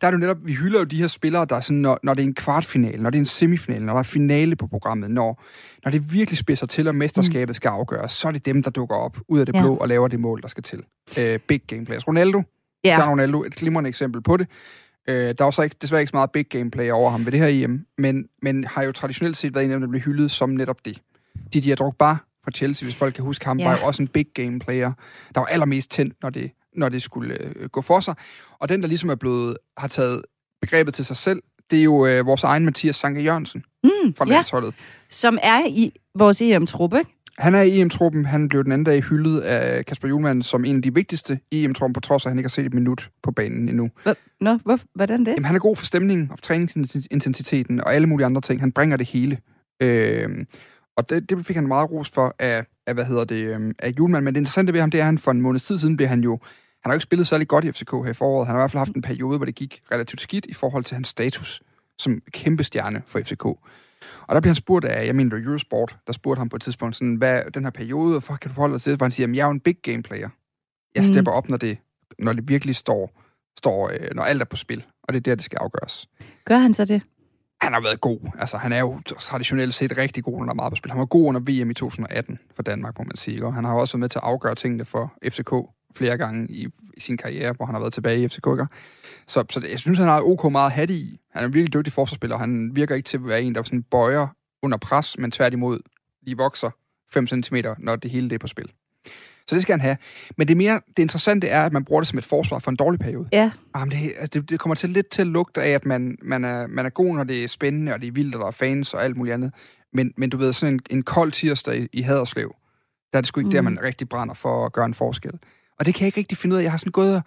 der er det jo netop, vi hylder jo de her spillere, der er sådan, når, når det er en kvartfinale, når det er en semifinale, når der er finale på programmet, når, når det virkelig spidser til, og mesterskabet skal afgøres, så er det dem, der dukker op ud af det Ja. blå og laver det mål, der skal til. Øh, big game players. Ronaldo, ja. Tager Ronaldo et glimrende eksempel på det. Øh, der er så ikke, desværre ikke så meget big gameplay over ham ved det her EM, men, men har jo traditionelt set været en af dem, der bliver hyldet som netop det. Didier Drogba fra Chelsea, hvis folk kan huske ham. Ja. var jo også en big game player, der var allermest tændt, når det, når det skulle øh, gå for sig. Og den, der ligesom er blevet, har taget begrebet til sig selv, det er jo øh, vores egen Mathias Sanke Jørgensen Mm, fra ja, landsholdet. som er i vores EM-trup, ikke? Han er i EM-truppen. Han blev den anden dag hyldet af Kasper Julemand som en af de vigtigste i EM-truppen, på trods af, at han ikke har set et minut på banen endnu. Hva? Nå, hvor, hvordan det? Jamen, han er god for stemningen og træningsintensiteten og alle mulige andre ting. Han bringer det hele. Øh, og det, det fik han meget ros for af, af hvad hedder det, øh, af Julemand. Men det interessante ved ham, det er, at han for en måned tid siden blev han jo... Han har jo ikke spillet særlig godt i FCK her i foråret. Han har i hvert fald haft en periode, hvor det gik relativt skidt i forhold til hans status som kæmpe stjerne for FCK. Og der bliver han spurgt af, jeg mener, Eurosport, der spurgte ham på et tidspunkt, sådan, hvad den her periode, hvorfor kan du forholde dig til? Hvor han siger, jeg er jo en big game player. Jeg Mm. stepper op, når det, når det virkelig står, står øh, når alt er på spil. Og det er der, det skal afgøres. Gør han så det? Han har været god. Altså, han er jo traditionelt set rigtig god, når der er meget på spil. Han var god under VM i 2018 for Danmark, må man sige. Og han har også været med til at afgøre tingene for FCK flere gange i, i sin karriere, hvor han har været tilbage i FCK. Ikke? Så, så det, jeg synes, han har OK meget at have det i. Han er en virkelig dygtig forsvarsspiller. Han virker ikke til at være en, der sådan bøjer under pres, men tværtimod lige vokser 5 cm, når det hele det er på spil. Så det skal han have. Men det, mere, det interessante er, at man bruger det som et forsvar for en dårlig periode. Ja. Jamen, det, altså, det, det kommer til lidt til at lugte af, at man, man, er, man er god, når det er spændende, og det er vildt, og der er fans og alt muligt andet. Men, men du ved, sådan en, en kold tirsdag i, i Haderslev, der er det sgu ikke mm. der, man rigtig brænder for at gøre en forskel. Og det kan jeg ikke rigtig finde ud af. Jeg har sådan gået og...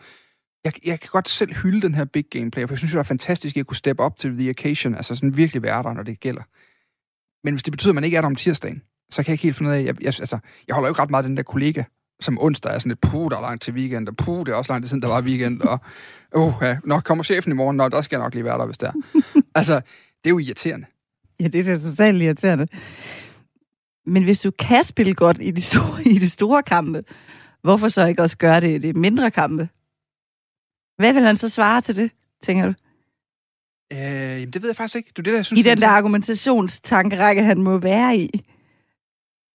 Jeg, jeg kan godt selv hylde den her big game player, for jeg synes, det er fantastisk, at jeg kunne steppe op til the occasion, altså sådan virkelig være der, når det gælder. Men hvis det betyder, at man ikke er der om tirsdagen, så kan jeg ikke helt finde ud af, jeg, jeg, altså, jeg holder jo ikke ret meget af den der kollega, som onsdag er sådan lidt, puh, der er langt til weekend, og puh, det er også langt siden, der var weekend, og uh, ja, nok kommer chefen i morgen, og der skal jeg nok lige være der, hvis det er. altså, det er jo irriterende. Ja, det er totalt irriterende. Men hvis du kan spille godt i de store, i de store kampe, hvorfor så ikke også gøre det i de mindre kampe? Hvad vil han så svare til det, tænker du? Øh, jamen, det ved jeg faktisk ikke. Det er det, der, jeg synes, I den er der argumentationstankerække, han må være i.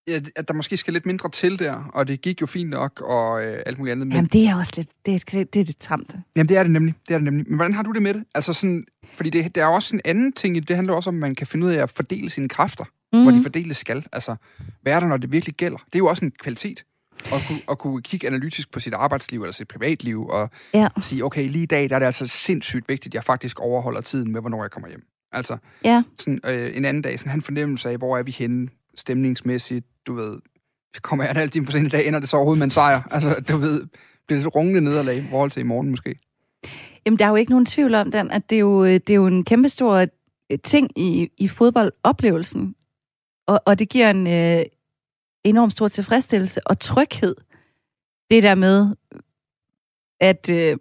Ja, at der måske skal lidt mindre til der, og det gik jo fint nok, og øh, alt muligt andet. Men, Jamen, det er også lidt, det er, det, er lidt tramt. Jamen, det er det nemlig. Det er det nemlig. Men hvordan har du det med det? Altså sådan, fordi det, der er også en anden ting i det. Det handler også om, at man kan finde ud af at fordele sine kræfter, mm. hvor de fordeles skal. Altså, hvad er der, når det virkelig gælder? Det er jo også en kvalitet. At kunne, at kunne kigge analytisk på sit arbejdsliv eller sit privatliv, og Ja. sige, okay, lige i dag der er det altså sindssygt vigtigt, at jeg faktisk overholder tiden med, hvornår jeg kommer hjem. Altså, Ja. sådan, øh, en anden dag, sådan han fornemmelse af, hvor er vi henne stemningsmæssigt, du ved, kommer jeg altid for sent i dag, ender det så overhovedet med en sejr? Altså, du ved, bliver det et rungende nederlag i forhold til i morgen måske? Jamen, der er jo ikke nogen tvivl om den, at det er jo, det er jo en kæmpestor øh, ting i, i fodboldoplevelsen. Og, og det giver en øh, enorm stor tilfredsstillelse og tryghed. Det der med, at øh,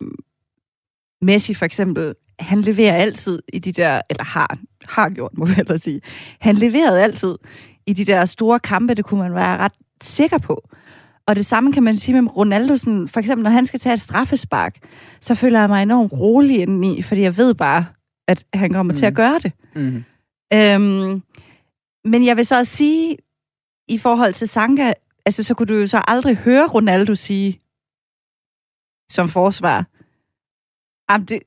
Messi for eksempel, han leverer altid i de der, eller har, har gjort, må vi hellere sige. Han leverede altid i de der store kampe, det kunne man være ret sikker på. Og det samme kan man sige med Ronaldo, sådan, for eksempel når han skal tage et straffespark, så føler jeg mig enormt rolig indeni, fordi jeg ved bare, at han kommer mm. til at Mhm. gøre det. Mm. Øhm, men jeg vil så også sige, i forhold til Sanka, altså så kunne du jo så aldrig høre Ronaldo sige, som forsvar, Jamen, det,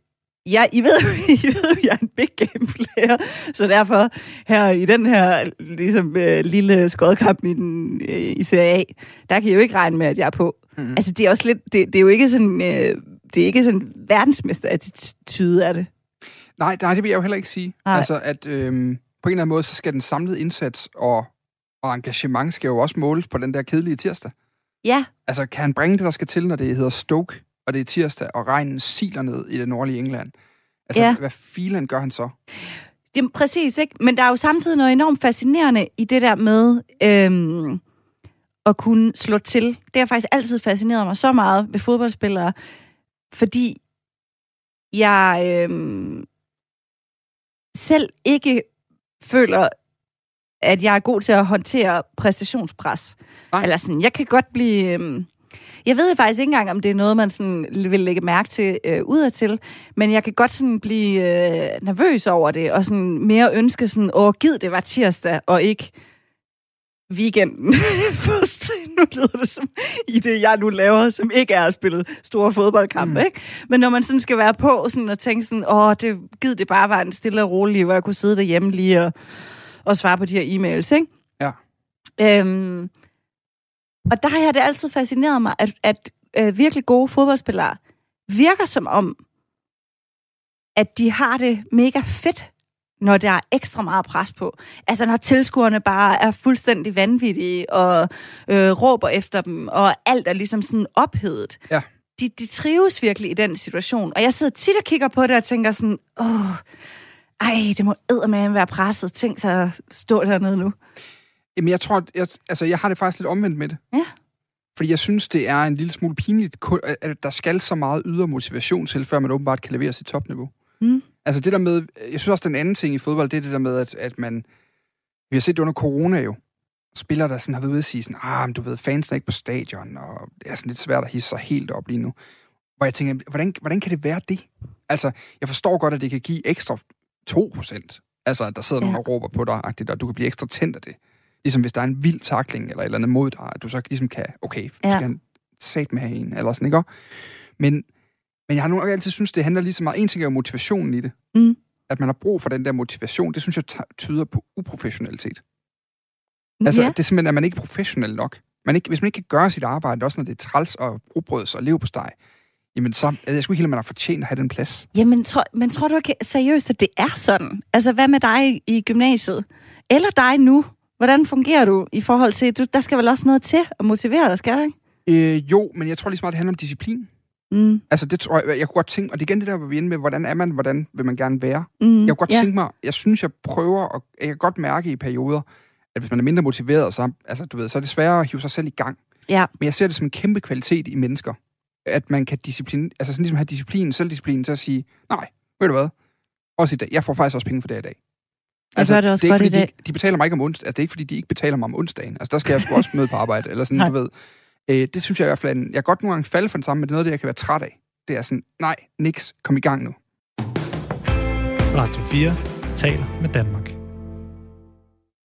ja, I ved, jo- I ved jeg er en big game player, så derfor her i den her ligesom, øh, lille skodkamp i, den, øh, i Serie A, der kan I jo ikke regne med, at jeg er på. Mm. Altså, det er også lidt, det, det er jo ikke sådan, øh, det er ikke sådan verdensmester-attitude af det. Nej, nej, det vil jeg jo heller ikke sige. Nej. Altså, at øhm, på en eller anden måde, så skal den samlede indsats og, og engagement skal jo også måles på den der kedelige tirsdag. Ja, Altså, kan han bringe det, der skal til, når det hedder Stoke, og det er tirsdag, og regnen siler ned i det nordlige England? Altså, Ja. hvad filen gør han så? Det er præcis, ikke? Men der er jo samtidig noget enormt fascinerende i det der med øhm, at kunne slå til. Det har faktisk altid fascineret mig så meget ved fodboldspillere, fordi jeg øhm, selv ikke føler, at jeg er god til at håndtere præstationspres. Nej. Eller sådan, jeg kan godt blive... Øhm, jeg ved faktisk ikke engang, om det er noget, man sådan vil lægge mærke til øh, udadtil, men jeg kan godt sådan blive øh, nervøs over det, og sådan mere ønske sådan, åh, gid det var tirsdag, og ikke weekenden først. nu lyder det som i det, jeg nu laver, som ikke er at spille store fodboldkampe, Mm. mm. ikke? Men når man sådan skal være på sådan, og tænke sådan, åh, det, gid det bare var en stille og rolig, hvor jeg kunne sidde derhjemme lige og, og svare på de her e-mails, ikke? Ja. Øhm, og der har jeg det altid fascineret mig, at, at øh, virkelig gode fodboldspillere virker som om, at de har det mega fedt, når der er ekstra meget pres på. Altså når tilskuerne bare er fuldstændig vanvittige og øh, råber efter dem, og alt er ligesom sådan ophedet. Ja. De, de trives virkelig i den situation. Og jeg sidder tit og kigger på det og tænker sådan, åh, ej, det må eddermame være presset. Tænk sig at stå dernede nu. Jamen, jeg tror, jeg, altså, jeg har det faktisk lidt omvendt med det. Ja. Fordi jeg synes, det er en lille smule pinligt, at- der skal så meget ydre motivation til, før man åbenbart kan levere sit topniveau. Mm. Altså det der med, jeg synes også, den anden ting i fodbold, det er det der med, at, at man, vi har set det under corona jo, spillere, der sådan har været ude at sige sådan, ah, men du ved, fans er ikke på stadion, og det er sådan lidt svært at hisse sig helt op lige nu. Hvor jeg tænker, hvordan, hvordan kan det være det? Altså, jeg forstår godt, at det kan give ekstra 2%. Altså, at der sidder ja. Nogen og råber på dig, agtigt, og du kan blive ekstra tændt af det. Ligesom hvis der er en vild takling eller et eller andet mod dig, at du så ligesom kan, okay, ja. Skal han sat med have en, eller sådan, ikke? Men, men jeg har nu altid synes, det handler lige så meget. En ting er jo motivationen i det. Mm. At man har brug for den der motivation, det synes jeg tyder på uprofessionalitet. Altså, ja. det er simpelthen, at man ikke er professionel nok. Man ikke, hvis man ikke kan gøre sit arbejde, også når det er træls og rugbrøds og leve på jamen så jeg sgu ikke helt, man har fortjent at have den plads. Jamen, tror, men tror du ikke seriøst, at det er sådan? Altså, hvad med dig i, gymnasiet? Eller dig nu? Hvordan fungerer du i forhold til, du, der skal vel også noget til at motivere dig, skal der ikke? Øh, jo, men jeg tror lige meget, det handler om disciplin. Mm, Altså, det tror jeg, jeg kunne godt tænke, og det er igen det der, hvor vi er inde med, hvordan er man, hvordan vil man gerne være? mm, Jeg kunne godt ja. tænke mig, jeg synes, jeg prøver, og jeg kan godt mærke i perioder, at hvis man er mindre motiveret, så, altså, du ved, så er det sværere at hive sig selv i gang. Ja. Men jeg ser det som en kæmpe kvalitet i mennesker, at man kan disciplin, altså sådan ligesom have disciplin, selvdisciplin til at sige, nej, ved du hvad, også i dag, jeg får faktisk også penge for det i dag. Jeg gør det også er ikke, godt i fordi dag. De, de betaler mig ikke om onsdag, altså det er ikke fordi, de ikke betaler mig om onsdagen. Altså der skal jeg sgu også møde på arbejde, eller sådan, Nej. du ved. Øh, det synes jeg i hvert fald, er jeg kan godt nogle gange falde for den samme, men det er noget, af det jeg kan være træt af. Det er sådan, nej, niks, kom i gang nu. Radio 4 taler med Danmark.